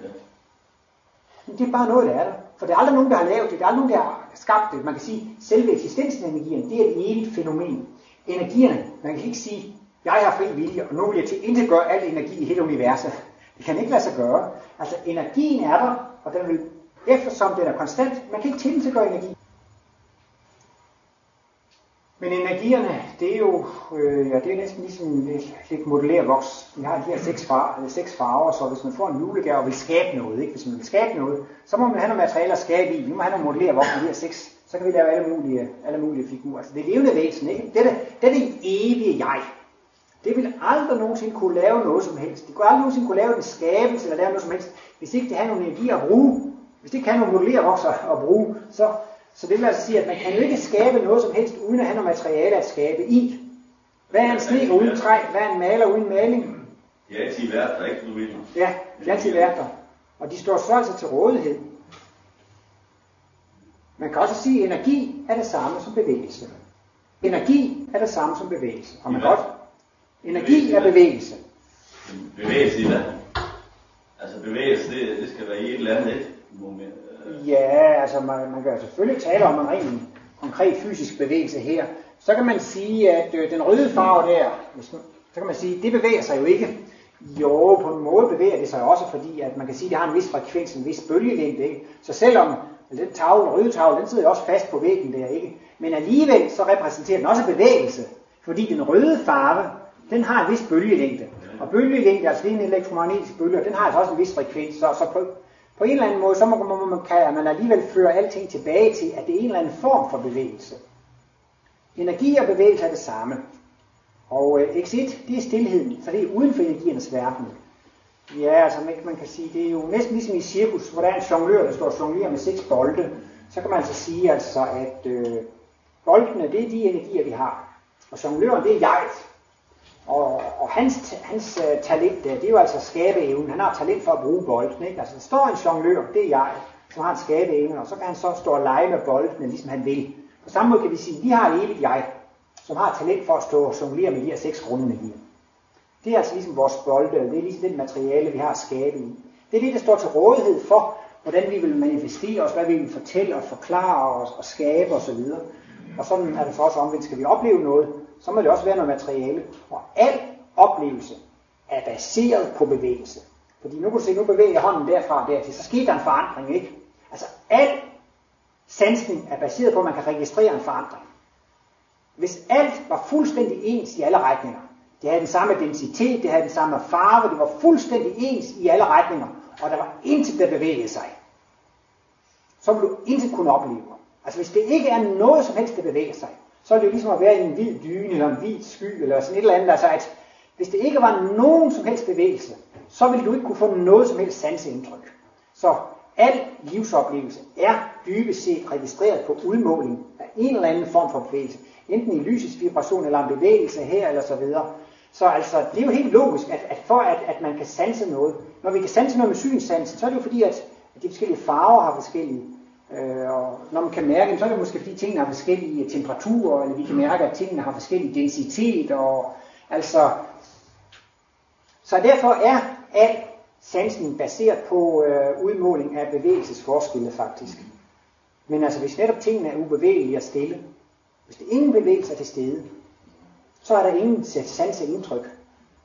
Speaker 2: Men det er bare noget, der er der. For det er aldrig nogen, der har lavet det. Det er aldrig nogen, der har skabt det. Man kan sige, at selve eksistensen af energien, det er et evigt fænomen. Energierne, man kan ikke sige, jeg har fri vilje, og nu vil jeg til intet gøre al energi i hele universet. Det kan ikke lade sig gøre. Altså energien er der, og den vil, eftersom den er konstant, man kan ikke tilintetgøre energi. Men energierne, det er jo øh, ja, det er næsten ligesom lidt, lidt modellervoks. Vi har de her seks, far, øh, seks farver, så hvis man får en julegave og vil skabe noget, ikke? hvis man vil skabe noget, så må man have noget materiale at skabe i. Vi må have nogle modellervoks med de her seks, så kan vi lave alle mulige, alle mulige figurer. Altså det er levende væsen, ikke? Det er det, det, er det evige jeg. Det vil aldrig nogensinde kunne lave noget som helst. Det kunne aldrig nogensinde kunne lave en skabelse eller lave noget som helst, hvis ikke det har nogen energi at bruge. Hvis det ikke har nogen modellervokser at bruge, så, så det vil altså sige, at man kan jo ikke skabe noget som helst, uden at have noget materiale at skabe i. Hvad er en sne uden træ? Hvad er en maler uden maling?
Speaker 3: Ja, til værter, ikke vil.
Speaker 2: Ja, ja til værter. Og de står så altså til rådighed. Man kan også sige, at energi er det samme som bevægelse. Energi er det samme som bevægelse. Og man godt. Energi er bevægelse.
Speaker 3: Bevægelse i hvad? Altså bevægelse, det, det skal være i et eller andet et moment.
Speaker 2: Ja, altså man, man kan selvfølgelig tale om en rent konkret fysisk bevægelse her. Så kan man sige, at øh, den røde farve der, hvis man, så kan man sige, det bevæger sig jo ikke. Jo, på en måde bevæger det sig også, fordi at man kan sige, at det har en vis frekvens, en vis bølgelængde. Ikke? Så selvom den tavle, den røde tavle, den sidder jo også fast på væggen der, ikke? Men alligevel så repræsenterer den også bevægelse, fordi den røde farve, den har en vis bølgelængde. Og bølgelængde, altså det er en elektromagnetisk bølge, og den har altså også en vis frekvens. Så, så på, en eller anden måde, så må, man, kan man alligevel føre alting tilbage til, at det er en eller anden form for bevægelse. Energi og bevægelse er det samme. Og øh, X1, det er stillheden, så det er uden for energiernes verden. Ja, altså man, man kan sige, det er jo næsten ligesom i cirkus, hvor der er en jonglør, der står og jonglerer med seks bolde. Så kan man altså sige, altså, at øh, boldene, det er de energier, vi har. Og jongløren, det er jeget. Og, og hans, hans uh, talent, øh, det er jo altså skabeevnen. Han har talent for at bruge bolden. Ikke? Altså, der står en jonglør, det er jeg, som har en skabeevne, og så kan han så stå og lege med bolden, ligesom han vil. På samme måde kan vi sige, at vi har et evigt jeg, som har talent for at stå og jonglere med de her seks grundenergier. Det er altså ligesom vores bolde, det er ligesom det materiale, vi har at skabe i. Det er det, der står til rådighed for, hvordan vi vil manifestere os, hvad vi vil fortælle og forklare os og skabe osv. Og sådan er det for os omvendt. Skal vi opleve noget, så må det også være noget materiale. Og al oplevelse er baseret på bevægelse. Fordi nu kan du se, nu bevæger jeg hånden derfra og dertil, så sker der en forandring, ikke? Altså al sansning er baseret på, at man kan registrere en forandring. Hvis alt var fuldstændig ens i alle retninger, det havde den samme densitet, det havde den samme farve, det var fuldstændig ens i alle retninger, og der var intet, der bevægede sig, så ville du intet kunne opleve. Altså hvis det ikke er noget som helst, der bevæger sig, så er det jo ligesom at være i en hvid dyne eller en hvid sky eller sådan et eller andet. Altså at hvis det ikke var nogen som helst bevægelse, så ville du ikke kunne få noget som helst sanseindtryk. Så al livsoplevelse er dybest set registreret på udmåling af en eller anden form for bevægelse. Enten i lysets vibration eller en bevægelse her eller så videre. Så altså, det er jo helt logisk, at, at for at, at man kan sanse noget, når vi kan sanse noget med synsansen, så er det jo fordi, at, at de forskellige farver har forskellige Øh, og når man kan mærke, så er det måske fordi tingene har forskellige temperaturer, eller vi kan mærke, at tingene har forskellig densitet, og altså, så derfor er al sansen baseret på øh, udmåling af bevægelsesforskelle faktisk. Men altså, hvis netop tingene er ubevægelige og stille, hvis det ingen bevægelse er til stede, så er der ingen indtryk.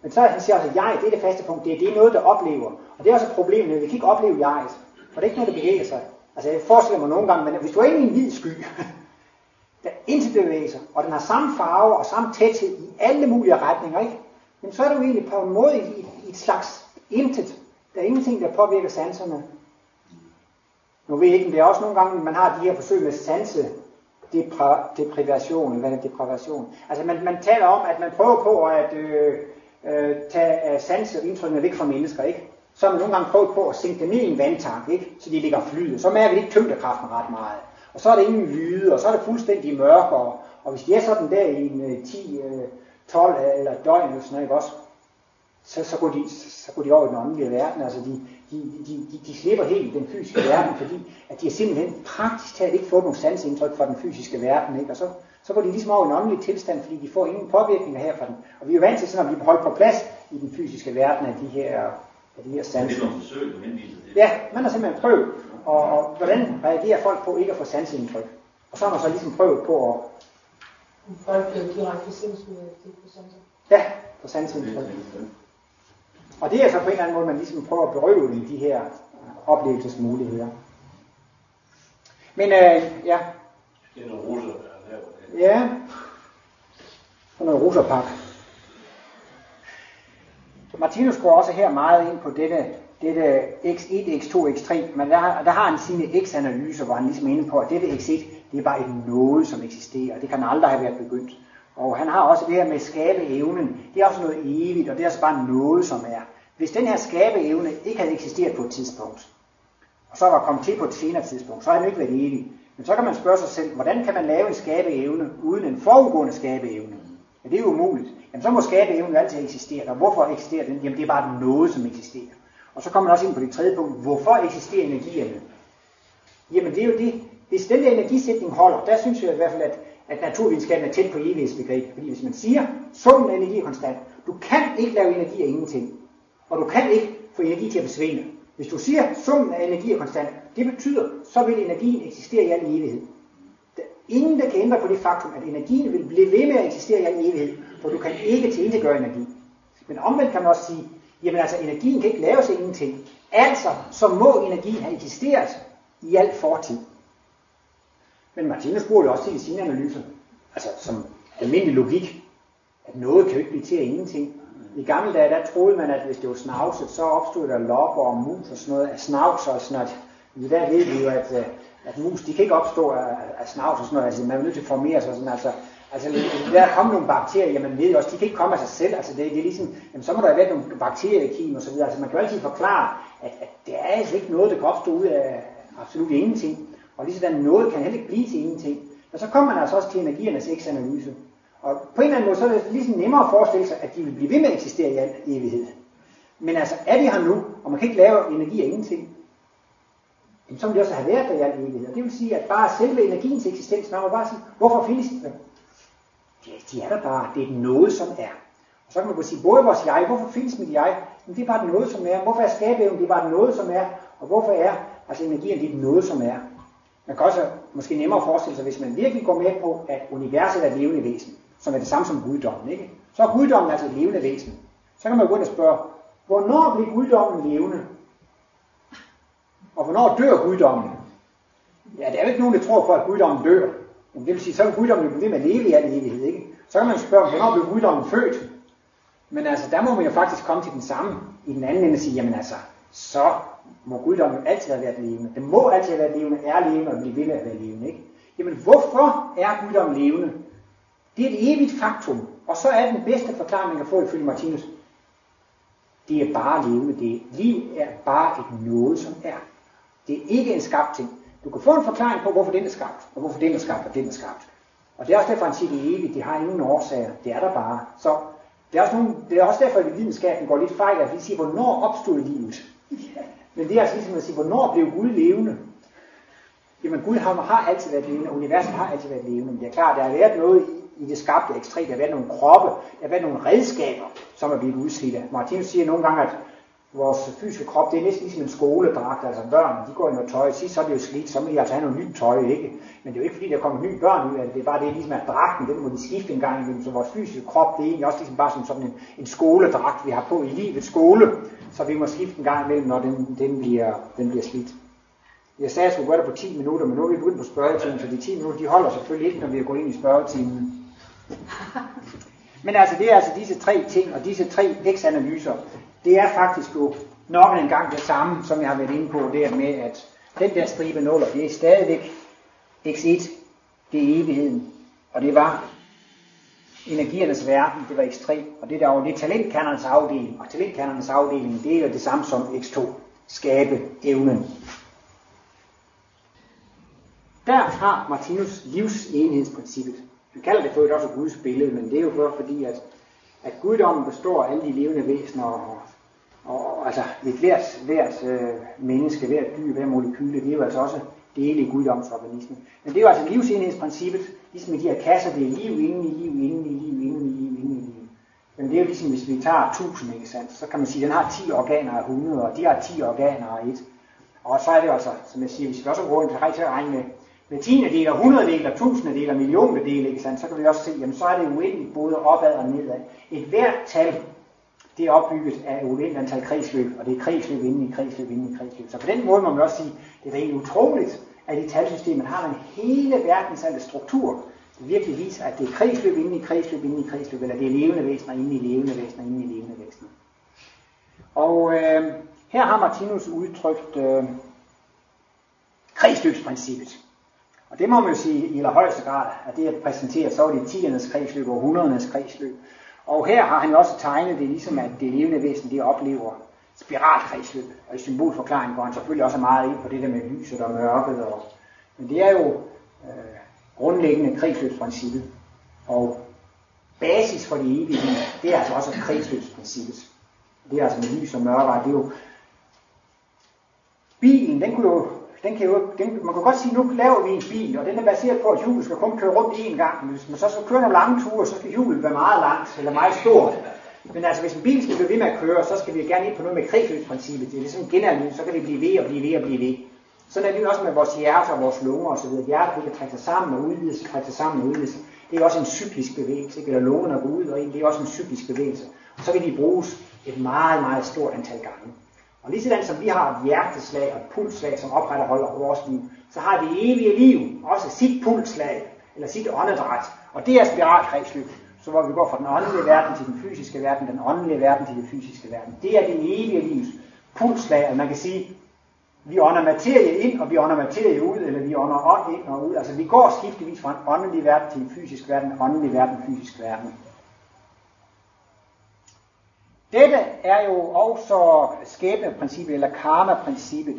Speaker 2: Men så han siger at jeg, det er det faste punkt, det er, det er noget, der oplever. Og det er også et problem, at vi kan ikke opleve jeg, for det er ikke noget, der bevæger sig. Altså jeg forestiller mig nogle gange, men hvis du er inde i en hvid sky, der intet bevæger sig, og den har samme farve og samme tæthed i alle mulige retninger, ikke? men så er du egentlig på en måde i, i et slags intet. Der er ingenting, der påvirker sanserne. Nu ved jeg ikke, men det er også nogle gange, man har de her forsøg med sanse depra- deprivation, hvad er deprivation? Altså man, man taler om, at man prøver på at øh, øh, tage øh, uh, sanse og indtrykkene væk fra mennesker, ikke? Så har man nogle gange prøvet på at sænke dem ned i en vandtank, ikke? Så de ligger flyet. Så mærker vi ikke tyngdekraften ret meget. Og så er det ingen lyde, og så er det fuldstændig mørk, og, og hvis de er sådan der i en øh, 10, 12 øh, øh, eller døgn eller sådan noget, ikke også? Så, så, går de, så går de over i den åndelige verden. Altså de, de, de, de, de slipper helt den fysiske verden, fordi at de har simpelthen praktisk talt ikke fået nogen sansindtryk fra den fysiske verden. Ikke? Og så, så går de ligesom over i en åndelig tilstand, fordi de får ingen påvirkninger her fra den. Og vi er jo vant til sådan, at vi holdt på plads i den fysiske verden af de her, af de her sanser.
Speaker 3: Det er forsøg, du henviser til.
Speaker 2: Ja, man har simpelthen prøvet, og, og hvordan reagerer folk på ikke at få sansindtryk. Og så har man så ligesom prøvet på at...
Speaker 4: Folk bliver direkte sindssyge af de procenter.
Speaker 2: Ja, få sansindtryk. Og det er så på en eller anden måde, man ligesom prøver at berøve dem de her oplevelsesmuligheder. Men øh, ja.
Speaker 5: Det er nogle russer, der har lavet det.
Speaker 2: Ja. Sådan noget Martinus går også her meget ind på dette, dette x1, x2, x3, men der, der har han sine x-analyser, hvor han ligesom er inde på, at dette x1, det er bare et noget, som eksisterer, det kan aldrig have været begyndt. Og han har også det her med skabeevnen, det er også noget evigt, og det er også bare noget, som er. Hvis den her skabeevne ikke havde eksisteret på et tidspunkt, og så var kommet til på et senere tidspunkt, så havde den ikke været evig. Men så kan man spørge sig selv, hvordan kan man lave en skabeevne uden en forudgående skabeevne? Ja, det er jo umuligt. Jamen så må skabeevnen altid eksistere. Og hvorfor eksisterer den? Jamen det er bare noget, som eksisterer. Og så kommer man også ind på det tredje punkt. Hvorfor eksisterer energierne? Jamen det er jo det. Hvis den der energisætning holder, der synes jeg i hvert fald, at, at naturvidenskaben er tæt på evighedsbegrebet. Fordi hvis man siger, summen af energi er konstant, du kan ikke lave energi af ingenting. Og du kan ikke få energi til at forsvinde. Hvis du siger, summen af energi er konstant, det betyder, så vil energien eksistere i al evighed. Der er ingen, der kan ændre på det faktum, at energien vil blive ved med at eksistere i al evighed, for du kan ikke tilintetgøre energi. Men omvendt kan man også sige, jamen altså energien kan ikke laves af ingenting. Altså, så må energien have eksisteret i al fortid. Men Martinus bruger jo også til i sine analyser, altså som almindelig logik, at noget kan jo ikke blive til af ingenting. I gamle dage, der troede man, at hvis det var snavset, så opstod der lopper og mus og sådan noget af snavs og sådan noget. I der ved vi jo, at, øh, at mus, de kan ikke opstå af, af snavs og sådan noget. Altså, man er nødt til at formere sig sådan, altså, altså der er kommet nogle bakterier, man ved også, de kan ikke komme af sig selv. Altså, det, det er ligesom, jamen, så må der have været nogle bakteriekim og så videre. Altså, man kan jo altid forklare, at, at det er altså ikke noget, der kan opstå ud af absolut ingenting. Og lige sådan noget kan heller ikke blive til ingenting. Og så kommer man altså også til energiernes X-analyse. Og på en eller anden måde, så er det ligesom nemmere at forestille sig, at de vil blive ved med at eksistere i al evighed. Men altså, er de her nu, og man kan ikke lave energi af ingenting, jamen, så vil de også have været der i al evighed. Og det vil sige, at bare selve energiens eksistens, man må bare sige, hvorfor findes de? De, de er der bare, det er noget, som er. Og så kan man godt sige, både vores jeg, hvorfor findes mit jeg? Men det er bare noget, som er. Hvorfor er skabeevnen, det er bare noget, som er. Og hvorfor er altså energien, det er noget, som er. Man kan også måske nemmere forestille sig, hvis man virkelig går med på, at universet er et levende væsen, som er det samme som guddommen, ikke? så er guddommen altså et levende væsen. Så kan man gå ind og spørge, hvornår bliver guddommen levende? Og hvornår dør guddommen? Ja, der er jo ikke nogen, der tror på, at guddommen dør. Jamen, det vil sige, så vil guddommen jo blive med at leve i al evighed, ikke? Så kan man spørge, hvornår blev guddommen født? Men altså, der må man jo faktisk komme til den samme i den anden ende og sige, jamen altså, så må guddommen jo altid have været levende. Det må altid have været levende, er levende og bliver ved med at være levende, ikke? Jamen, hvorfor er guddommen levende? Det er et evigt faktum, og så er den bedste forklaring at få ifølge Martinus. Det er bare levende. Det er, liv er bare et noget, som er. Det er ikke en skabt ting. Du kan få en forklaring på, hvorfor den er skabt, og hvorfor den er skabt, og den er skabt. Og det er også derfor, han siger, det er evigt. Det har ingen årsager. Det er der bare. Så det er også, nogle, det er også derfor, at videnskaben går lidt fejl, at vi siger, hvornår opstod livet? Men det er altså ligesom at sige, hvornår blev Gud levende? Jamen Gud har, har altid været levende, universet har altid været levende. Men det er klart, der har været noget i, i det skabte ekstremt. Der har været nogle kroppe, der har været nogle redskaber, som er blevet udslidte. Martinus siger nogle gange, at vores fysiske krop, det er næsten ligesom en skoledragt, altså børn, de går i noget tøj, sidst så er det jo slidt, så må de altså have noget nyt tøj, ikke? Men det er jo ikke fordi, der kommer nye børn ud af det, det er bare det, ligesom at dragten, den må de skifte en gang imellem, så vores fysiske krop, det er egentlig også ligesom bare som sådan en, en skoledragt, vi har på i livets skole, så vi må skifte en gang imellem, når den, den, bliver, den bliver slidt. Jeg sagde, at jeg skulle gøre det på 10 minutter, men nu er vi begyndt på spørgetimen, så de 10 minutter, de holder selvfølgelig ikke, når vi er gået ind i spørgetimen. Men altså, det er altså disse tre ting, og disse tre x-analyser, det er faktisk jo nok en gang det samme, som jeg har været inde på, der med, at den der stribe nuller, det er stadigvæk x1, det er evigheden, og det var energiernes verden, det var x3, og det der var det er talentkernernes afdeling, og talentkernernes afdeling, det er jo det samme som x2, skabe evnen. Der har Martinus livsenhedsprincippet. Han kalder det for et også Guds billede, men det er jo for, fordi, at, at guddommen består af alle de levende væsener, og, og, altså et hvert, hvert øh, menneske, hvert dyr, hver molekyle, det er jo altså også dele i guddomsorganismen. Men det er jo altså livsenhedsprincippet, ligesom i de her kasser, det er liv inden i liv, inden i liv, inden i liv, inden i liv. Men det er jo ligesom, hvis vi tager 1000, ikke sandt? så kan man sige, at den har 10 organer af 100, og de har 10 organer af 1. Og så er det altså, som jeg siger, hvis vi også går rundt til at regne med, med tiende del, hundrede del, tusinde del og millioner del, ikke sandt? så kan vi også se, jamen så er det uendeligt både opad og nedad. Et hvert tal, det er opbygget af uendeligt antal kredsløb, og det er kredsløb inden i kredsløb inden i kredsløb. Så på den måde må man også sige, det er egentlig utroligt, at i talsystemet har man hele verdens struktur, det virkelig viser, at det er kredsløb inden i kredsløb inden i kredsløb, eller det er levende væsener inden i levende væsener inden i levende væsener. Og øh, her har Martinus udtrykt øh, kredsløbsprincippet. Og det må man jo sige i allerhøjeste grad, at det er præsenteret, så var det 10'ernes kredsløb og 100'ernes kredsløb. Og her har han jo også tegnet det, ligesom at det levende væsen, de oplever spiralkredsløb. Og i symbolforklaringen går han selvfølgelig også meget ind på det der med lyset og mørket. Og, men det er jo øh, grundlæggende kredsløbsprincippet. Og basis for det evige det er altså også kredsløbsprincippet. Det er altså med lys og mørke, det er jo Bilen, den kunne jo den kan jo, den, man kan godt sige, nu laver vi en bil, og den er baseret på, at hjulet skal kun køre rundt én gang. Hvis man så skal køre nogle lange ture, så skal hjulet være meget langt, eller meget stort. Men altså, hvis en bil skal blive ved med at køre, så skal vi gerne ind på noget med kredsløbsprincippet. Det er ligesom genanlyd, så kan vi blive ved og blive ved og blive ved. Sådan er det også med vores hjerte og vores lunger osv. Hjertet kan trække sig sammen og udvide sig, trække sig sammen og udvide sig. Det er også en cyklisk bevægelse, ikke? eller lungerne går ud og ind, det er også en cyklisk bevægelse. Og så kan de bruges et meget, meget stort antal gange. Og lige sådan som vi har et hjerteslag og et pulsslag, som opretholder vores liv, så har det evige liv også sit pulsslag, eller sit åndedræt. Og det er spiralkredsløb. Så hvor vi går fra den åndelige verden til den fysiske verden, den åndelige verden til den fysiske verden. Det er det evige livs pulsslag, og man kan sige, vi ånder materie ind, og vi ånder materie ud, eller vi ånder ånd ind og ud. Altså vi går skiftevis fra en åndelig verden til en fysisk verden, en åndelig verden, fysisk verden. Dette er jo også skæbneprincippet eller karma-princippet,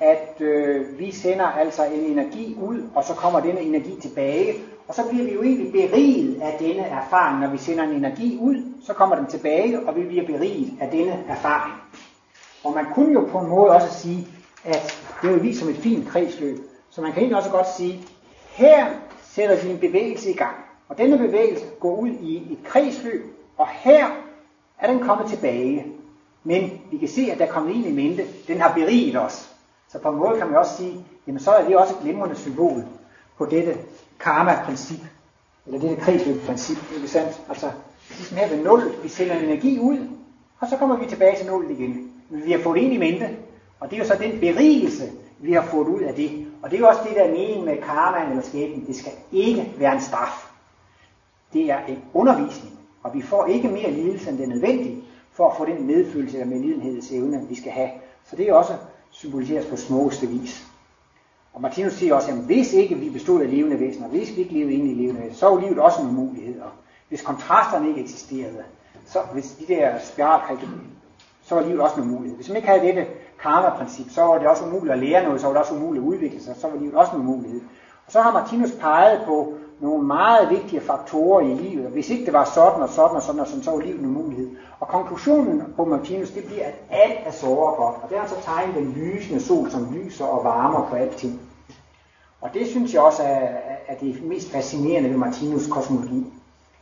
Speaker 2: at øh, vi sender altså en energi ud, og så kommer denne energi tilbage, og så bliver vi jo egentlig beriget af denne erfaring. Når vi sender en energi ud, så kommer den tilbage, og vi bliver beriget af denne erfaring. Og man kunne jo på en måde også sige, at det er jo ligesom et fint kredsløb. Så man kan egentlig også godt sige, her sætter vi en bevægelse i gang. Og denne bevægelse går ud i et kredsløb, og her er den kommet tilbage. Men vi kan se, at der er kommet en i mente. Den har beriget os. Så på en måde kan man også sige, jamen så er det også et glimrende symbol på dette karma-princip, eller dette kredsløb-princip, ikke sandt? Altså, ligesom her ved 0, vi sender energi ud, og så kommer vi tilbage til 0 igen. Men vi har fået ind i mente, og det er jo så den berigelse, vi har fået ud af det. Og det er jo også det, der er meningen med karma eller skæbnen. Det skal ikke være en straf. Det er en undervisning. Og vi får ikke mere lidelse, end det er nødvendigt, for at få den medfølelse eller medlidenhedsevne, vi skal have. Så det er også symboliseres på smukkeste vis. Og Martinus siger også, at hvis ikke vi bestod af levende væsener, hvis vi ikke levede ind i levende væsener, så var livet også en umulighed. Og hvis kontrasterne ikke eksisterede, så hvis de der spiralkrig, så var livet også en umulighed. Hvis man ikke havde dette karma-princip, så var det også umuligt at lære noget, så var det også umuligt at udvikle sig, så var livet også en umulighed. Og så har Martinus peget på nogle meget vigtige faktorer i livet. Og hvis ikke det var sådan og sådan og sådan, og sådan så var livet en mulighed. Og konklusionen på Martinus, det bliver, at alt er såre godt. Og det er altså tegnet den lysende sol, som lyser og varmer på alting. Og det synes jeg også er, er det mest fascinerende ved Martinus kosmologi.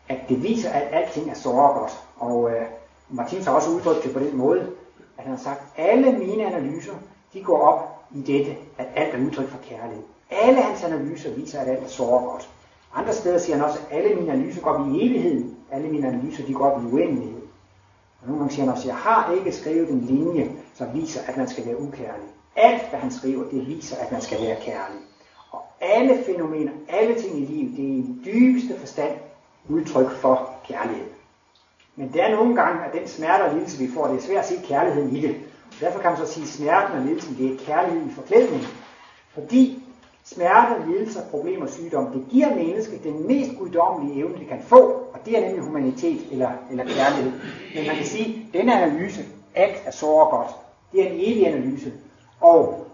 Speaker 2: At det viser, at alting er såre godt. Og øh, Martinus har også udtrykt det på den måde, at han har sagt, at alle mine analyser, de går op i dette, at alt er udtryk for kærlighed. Alle hans analyser viser, at alt er såre godt. Andre steder siger han også, at alle mine analyser går op i evigheden. Alle mine analyser de går op i uendelighed. Og nogle gange siger han også, at jeg har ikke skrevet en linje, som viser, at man skal være ukærlig. Alt, hvad han skriver, det viser, at man skal være kærlig. Og alle fænomener, alle ting i livet, det er i dybeste forstand udtryk for kærlighed. Men det er nogle gange, at den smerte og lidelse, vi får, det er svært at se kærligheden i det. Derfor kan man så sige, at smerten og lidelsen, det er kærlighed i forklædning. Fordi smerte, lidelse, problemer og sygdom, det giver mennesket den mest guddommelige evne, det kan få, og det er nemlig humanitet eller, eller kærlighed. Men man kan sige, at denne analyse, alt er så godt. Det er en evig analyse. Og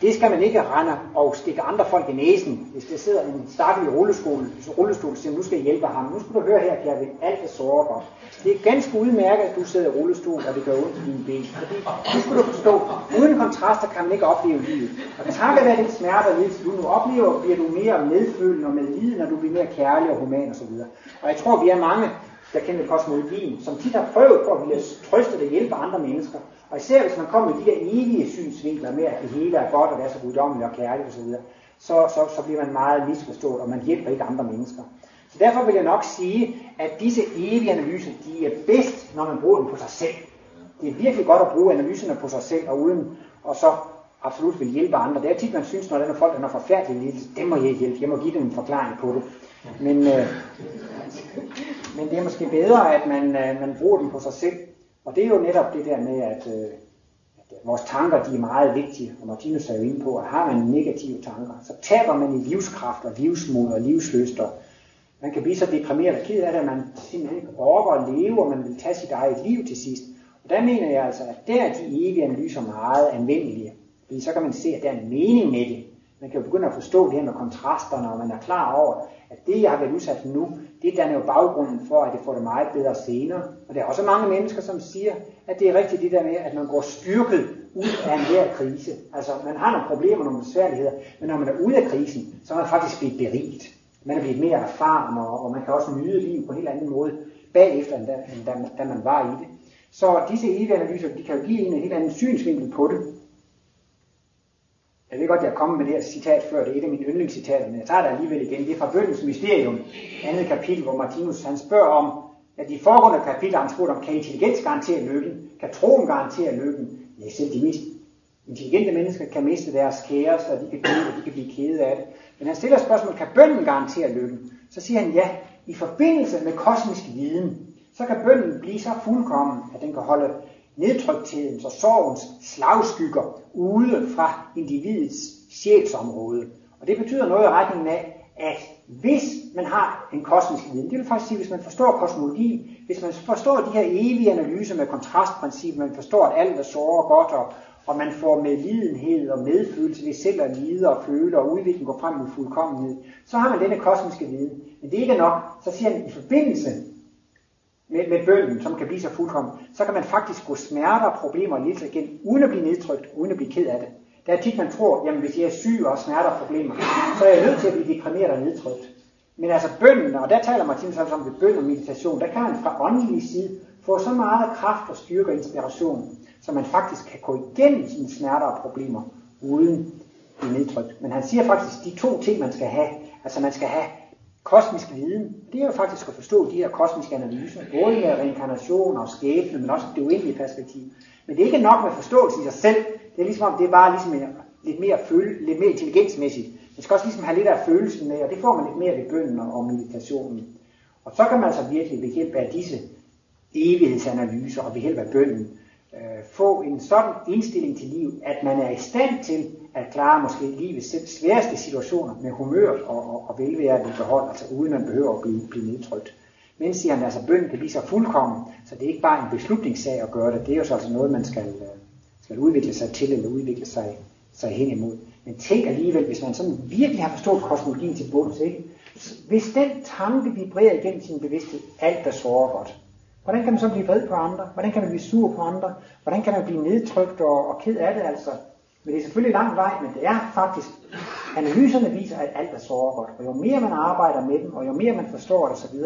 Speaker 2: det skal man ikke rende og stikke andre folk i næsen. Hvis der sidder en stakkel i rullestol, rullestol siger, nu skal jeg hjælpe ham. Nu skal du høre her, kære alt er såre godt. Det er ganske udmærket, at du sidder i rullestol, og det gør ondt i dine ben. Fordi, nu skal du forstå, uden kontraster kan man ikke opleve livet. Og takket være den smerte og lidelse, du nu oplever, bliver du mere medfølende og medlidende, når du bliver mere kærlig og human osv. Og jeg tror, vi er mange, der kender kosmologien, som tit har prøvet på at ville trøste og hjælpe andre mennesker. Og især hvis man kommer med de der evige synsvinkler med, at det hele er godt, og det er så guddommeligt og kærligt osv., så, så, så bliver man meget misforstået, og man hjælper ikke andre mennesker. Så derfor vil jeg nok sige, at disse evige analyser, de er bedst, når man bruger dem på sig selv. Det er virkelig godt at bruge analyserne på sig selv, og uden og så absolut vil hjælpe andre. Det er tit, man synes, når der er folk, der er forfærdelig lidelse, dem må jeg hjælpe, jeg må give dem en forklaring på det. Men, øh, men det er måske bedre, at man, øh, man bruger dem på sig selv. Og det er jo netop det der med, at, øh, at øh, vores tanker de er meget vigtige. Og Martinus er jo inde på, at har man negative tanker, så taber man i livskraft og livsmod og livsløster. Man kan blive så deprimeret og ked af det, at man simpelthen ikke orker at leve, og man vil tage sit eget liv til sidst. Og der mener jeg altså, at der er de evige analyser meget anvendelige. Fordi så kan man se, at der er en mening med det. Man kan jo begynde at forstå det her med kontrasterne, og man er klar over, at det, jeg har været udsat for nu, det danner jo baggrunden for, at det får det meget bedre senere. Og der er også mange mennesker, som siger, at det er rigtigt det der med, at man går styrket ud af enhver krise. Altså, man har nogle problemer, nogle besværligheder, men når man er ude af krisen, så er man faktisk blevet beriget. Man er blevet mere erfaren, og, og man kan også nyde livet på en helt anden måde bagefter, end da, end da, da man var i det. Så disse evige analyser, de kan jo give en en helt anden synsvinkel på det. Jeg ved godt, jeg er kommet med det her citat før, det er et af mine yndlingscitater, men jeg tager det alligevel igen. Det er fra Bøndens Mysterium, andet kapitel, hvor Martinus han spørger om, at de foregående kapitler han spurgte om, kan intelligens garantere lykken? Kan troen garantere lykken? Ja, selv de mest intelligente mennesker kan miste deres kæreste, og de kan blive, og de kan blive kede af det. Men han stiller spørgsmålet, kan bønden garantere lykken? Så siger han ja, i forbindelse med kosmisk viden, så kan bønden blive så fuldkommen, at den kan holde nedtryktheden og sorgens slagskygger ude fra individets sjælsområde. Og det betyder noget i retningen af, at hvis man har en kosmisk viden, det vil faktisk sige, hvis man forstår kosmologi, hvis man forstår de her evige analyser med kontrastprincip, man forstår, at alt er såre godt, og, og man får medlidenhed og medfølelse ved selv at lide og føle, og udvikling går frem mod fuldkommenhed, så har man denne kosmiske viden. Men det er ikke nok. Så siger han, i forbindelse med, med bønden, som kan blive så fuldkommen, så kan man faktisk gå smerter og problemer og lidelse igen, uden at blive nedtrykt, uden at blive ked af det. Der er tit, man tror, jamen hvis jeg er syg og smerter og problemer, så er jeg nødt til at blive deprimeret og nedtrykt. Men altså bønden, og der taler Martin så om ved bøn og meditation, der kan man fra åndelig side få så meget kraft og styrke og inspiration, så man faktisk kan gå igennem sine smerter og problemer, uden at blive nedtrykt. Men han siger faktisk, de to ting, man skal have, altså man skal have kosmisk viden, det er jo faktisk at forstå de her kosmiske analyser, både med reinkarnation og skæbne, men også det uendelige perspektiv. Men det er ikke nok med forståelse i sig selv. Det er ligesom om, det er bare ligesom en, lidt mere, føle, lidt mere intelligensmæssigt. Man skal også ligesom have lidt af følelsen med, og det får man lidt mere ved bønden og meditationen. Og så kan man altså virkelig ved hjælp af disse evighedsanalyser og ved hjælp af bønden øh, få en sådan indstilling til liv, at man er i stand til at klare måske livets selv sværeste situationer med humør og, og, og velvære i behold, altså uden at man behøver at blive, blive nedtrykt. Men siger han, altså bønden kan blive så fuldkommen, så det er ikke bare en beslutningssag at gøre det, det er jo så altså noget, man skal, øh, skal udvikle sig til, eller udvikle sig, sig hen imod. Men tænk alligevel, hvis man sådan virkelig har forstået kosmologien til bunds, ikke? hvis den tanke vibrerer igennem sin bevidsthed, alt der sårer godt, hvordan kan man så blive vred på andre? Hvordan kan man blive sur på andre? Hvordan kan man blive nedtrykt og, og ked af det altså? Men det er selvfølgelig lang vej, men det er faktisk, analyserne viser, at alt er såre godt. Og jo mere man arbejder med dem, og jo mere man forstår det osv.,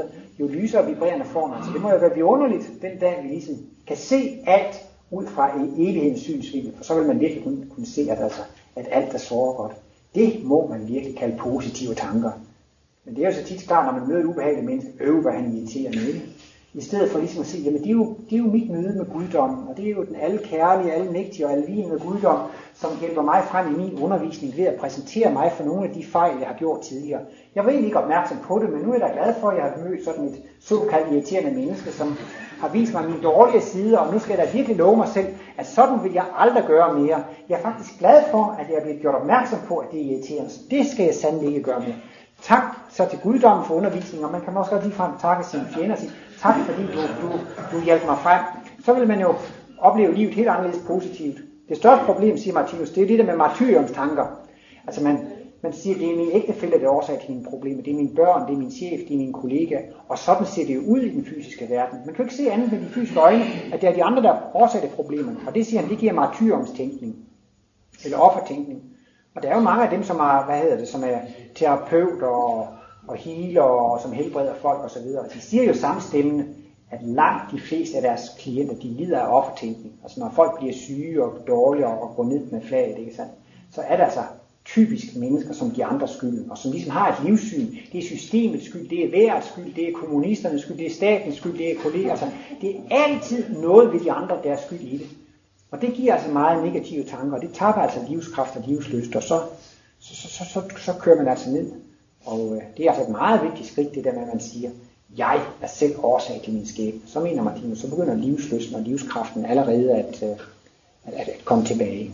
Speaker 2: jo lysere vibrerende får man. Så det må jo være vidunderligt, den dag vi ligesom kan se alt ud fra evighedens synsvinkel, for så vil man virkelig kunne, kunne se, at, altså, at alt er såre godt. Det må man virkelig kalde positive tanker. Men det er jo så tit klart, når man møder et ubehageligt menneske, øv, hvad han irriterer med. I stedet for ligesom at sige, jamen det er, jo, det er jo mit møde med guddommen, og det er jo den alle kærlige, alle mægtige og alvinende guddom, som hjælper mig frem i min undervisning ved at præsentere mig for nogle af de fejl, jeg har gjort tidligere. Jeg var egentlig ikke opmærksom på det, men nu er jeg da glad for, at jeg har mødt sådan et såkaldt irriterende menneske, som har vist mig min dårlige side, og nu skal jeg da virkelig love mig selv, at sådan vil jeg aldrig gøre mere. Jeg er faktisk glad for, at jeg er blevet gjort opmærksom på, at det er irriterende. Det skal jeg sandelig ikke gøre mere. Tak så til guddommen for undervisningen, og man kan også ligefrem takke sine fjender og sige, tak fordi du, du, du hjalp mig frem. Så vil man jo opleve livet helt anderledes positivt. Det største problem, siger Martinus, det er det der med martyriums tanker. Altså man, man siger, det er min ægtefælle, der er årsag til mine problemer. Det er mine børn, det er min chef, det er min kollega. Og sådan ser det jo ud i den fysiske verden. Man kan jo ikke se andet med de fysiske øjne, at det er de andre, der er årsag til problemerne. Og det siger han, det giver martyriumstænkning. Eller offertænkning. Og der er jo mange af dem, som er, hvad hedder det, som er terapeuter og, og healer og som helbreder folk osv. De siger jo samstemmende, at langt de fleste af deres klienter, de lider af offertænkning. Altså når folk bliver syge og dårlige og går ned med flaget, ikke sandt? så er det altså typisk mennesker, som de andre skyld, og som ligesom har et livssyn. Det er systemets skyld, det er værets skyld, det er kommunisternes skyld, det er statens skyld, det er kolleger. Altså, det er altid noget ved de andre, der er skyld i det. Og det giver altså meget negative tanker, og det taber altså livskraft og livsløst, og så, så, så, så, så, så kører man altså ned. Og øh, det er altså et meget vigtigt skridt, det der med, at man siger, jeg er selv årsag til min skæbne. Så mener Martinus, så begynder livsløsten og livskraften allerede at, øh, at, at, at komme tilbage.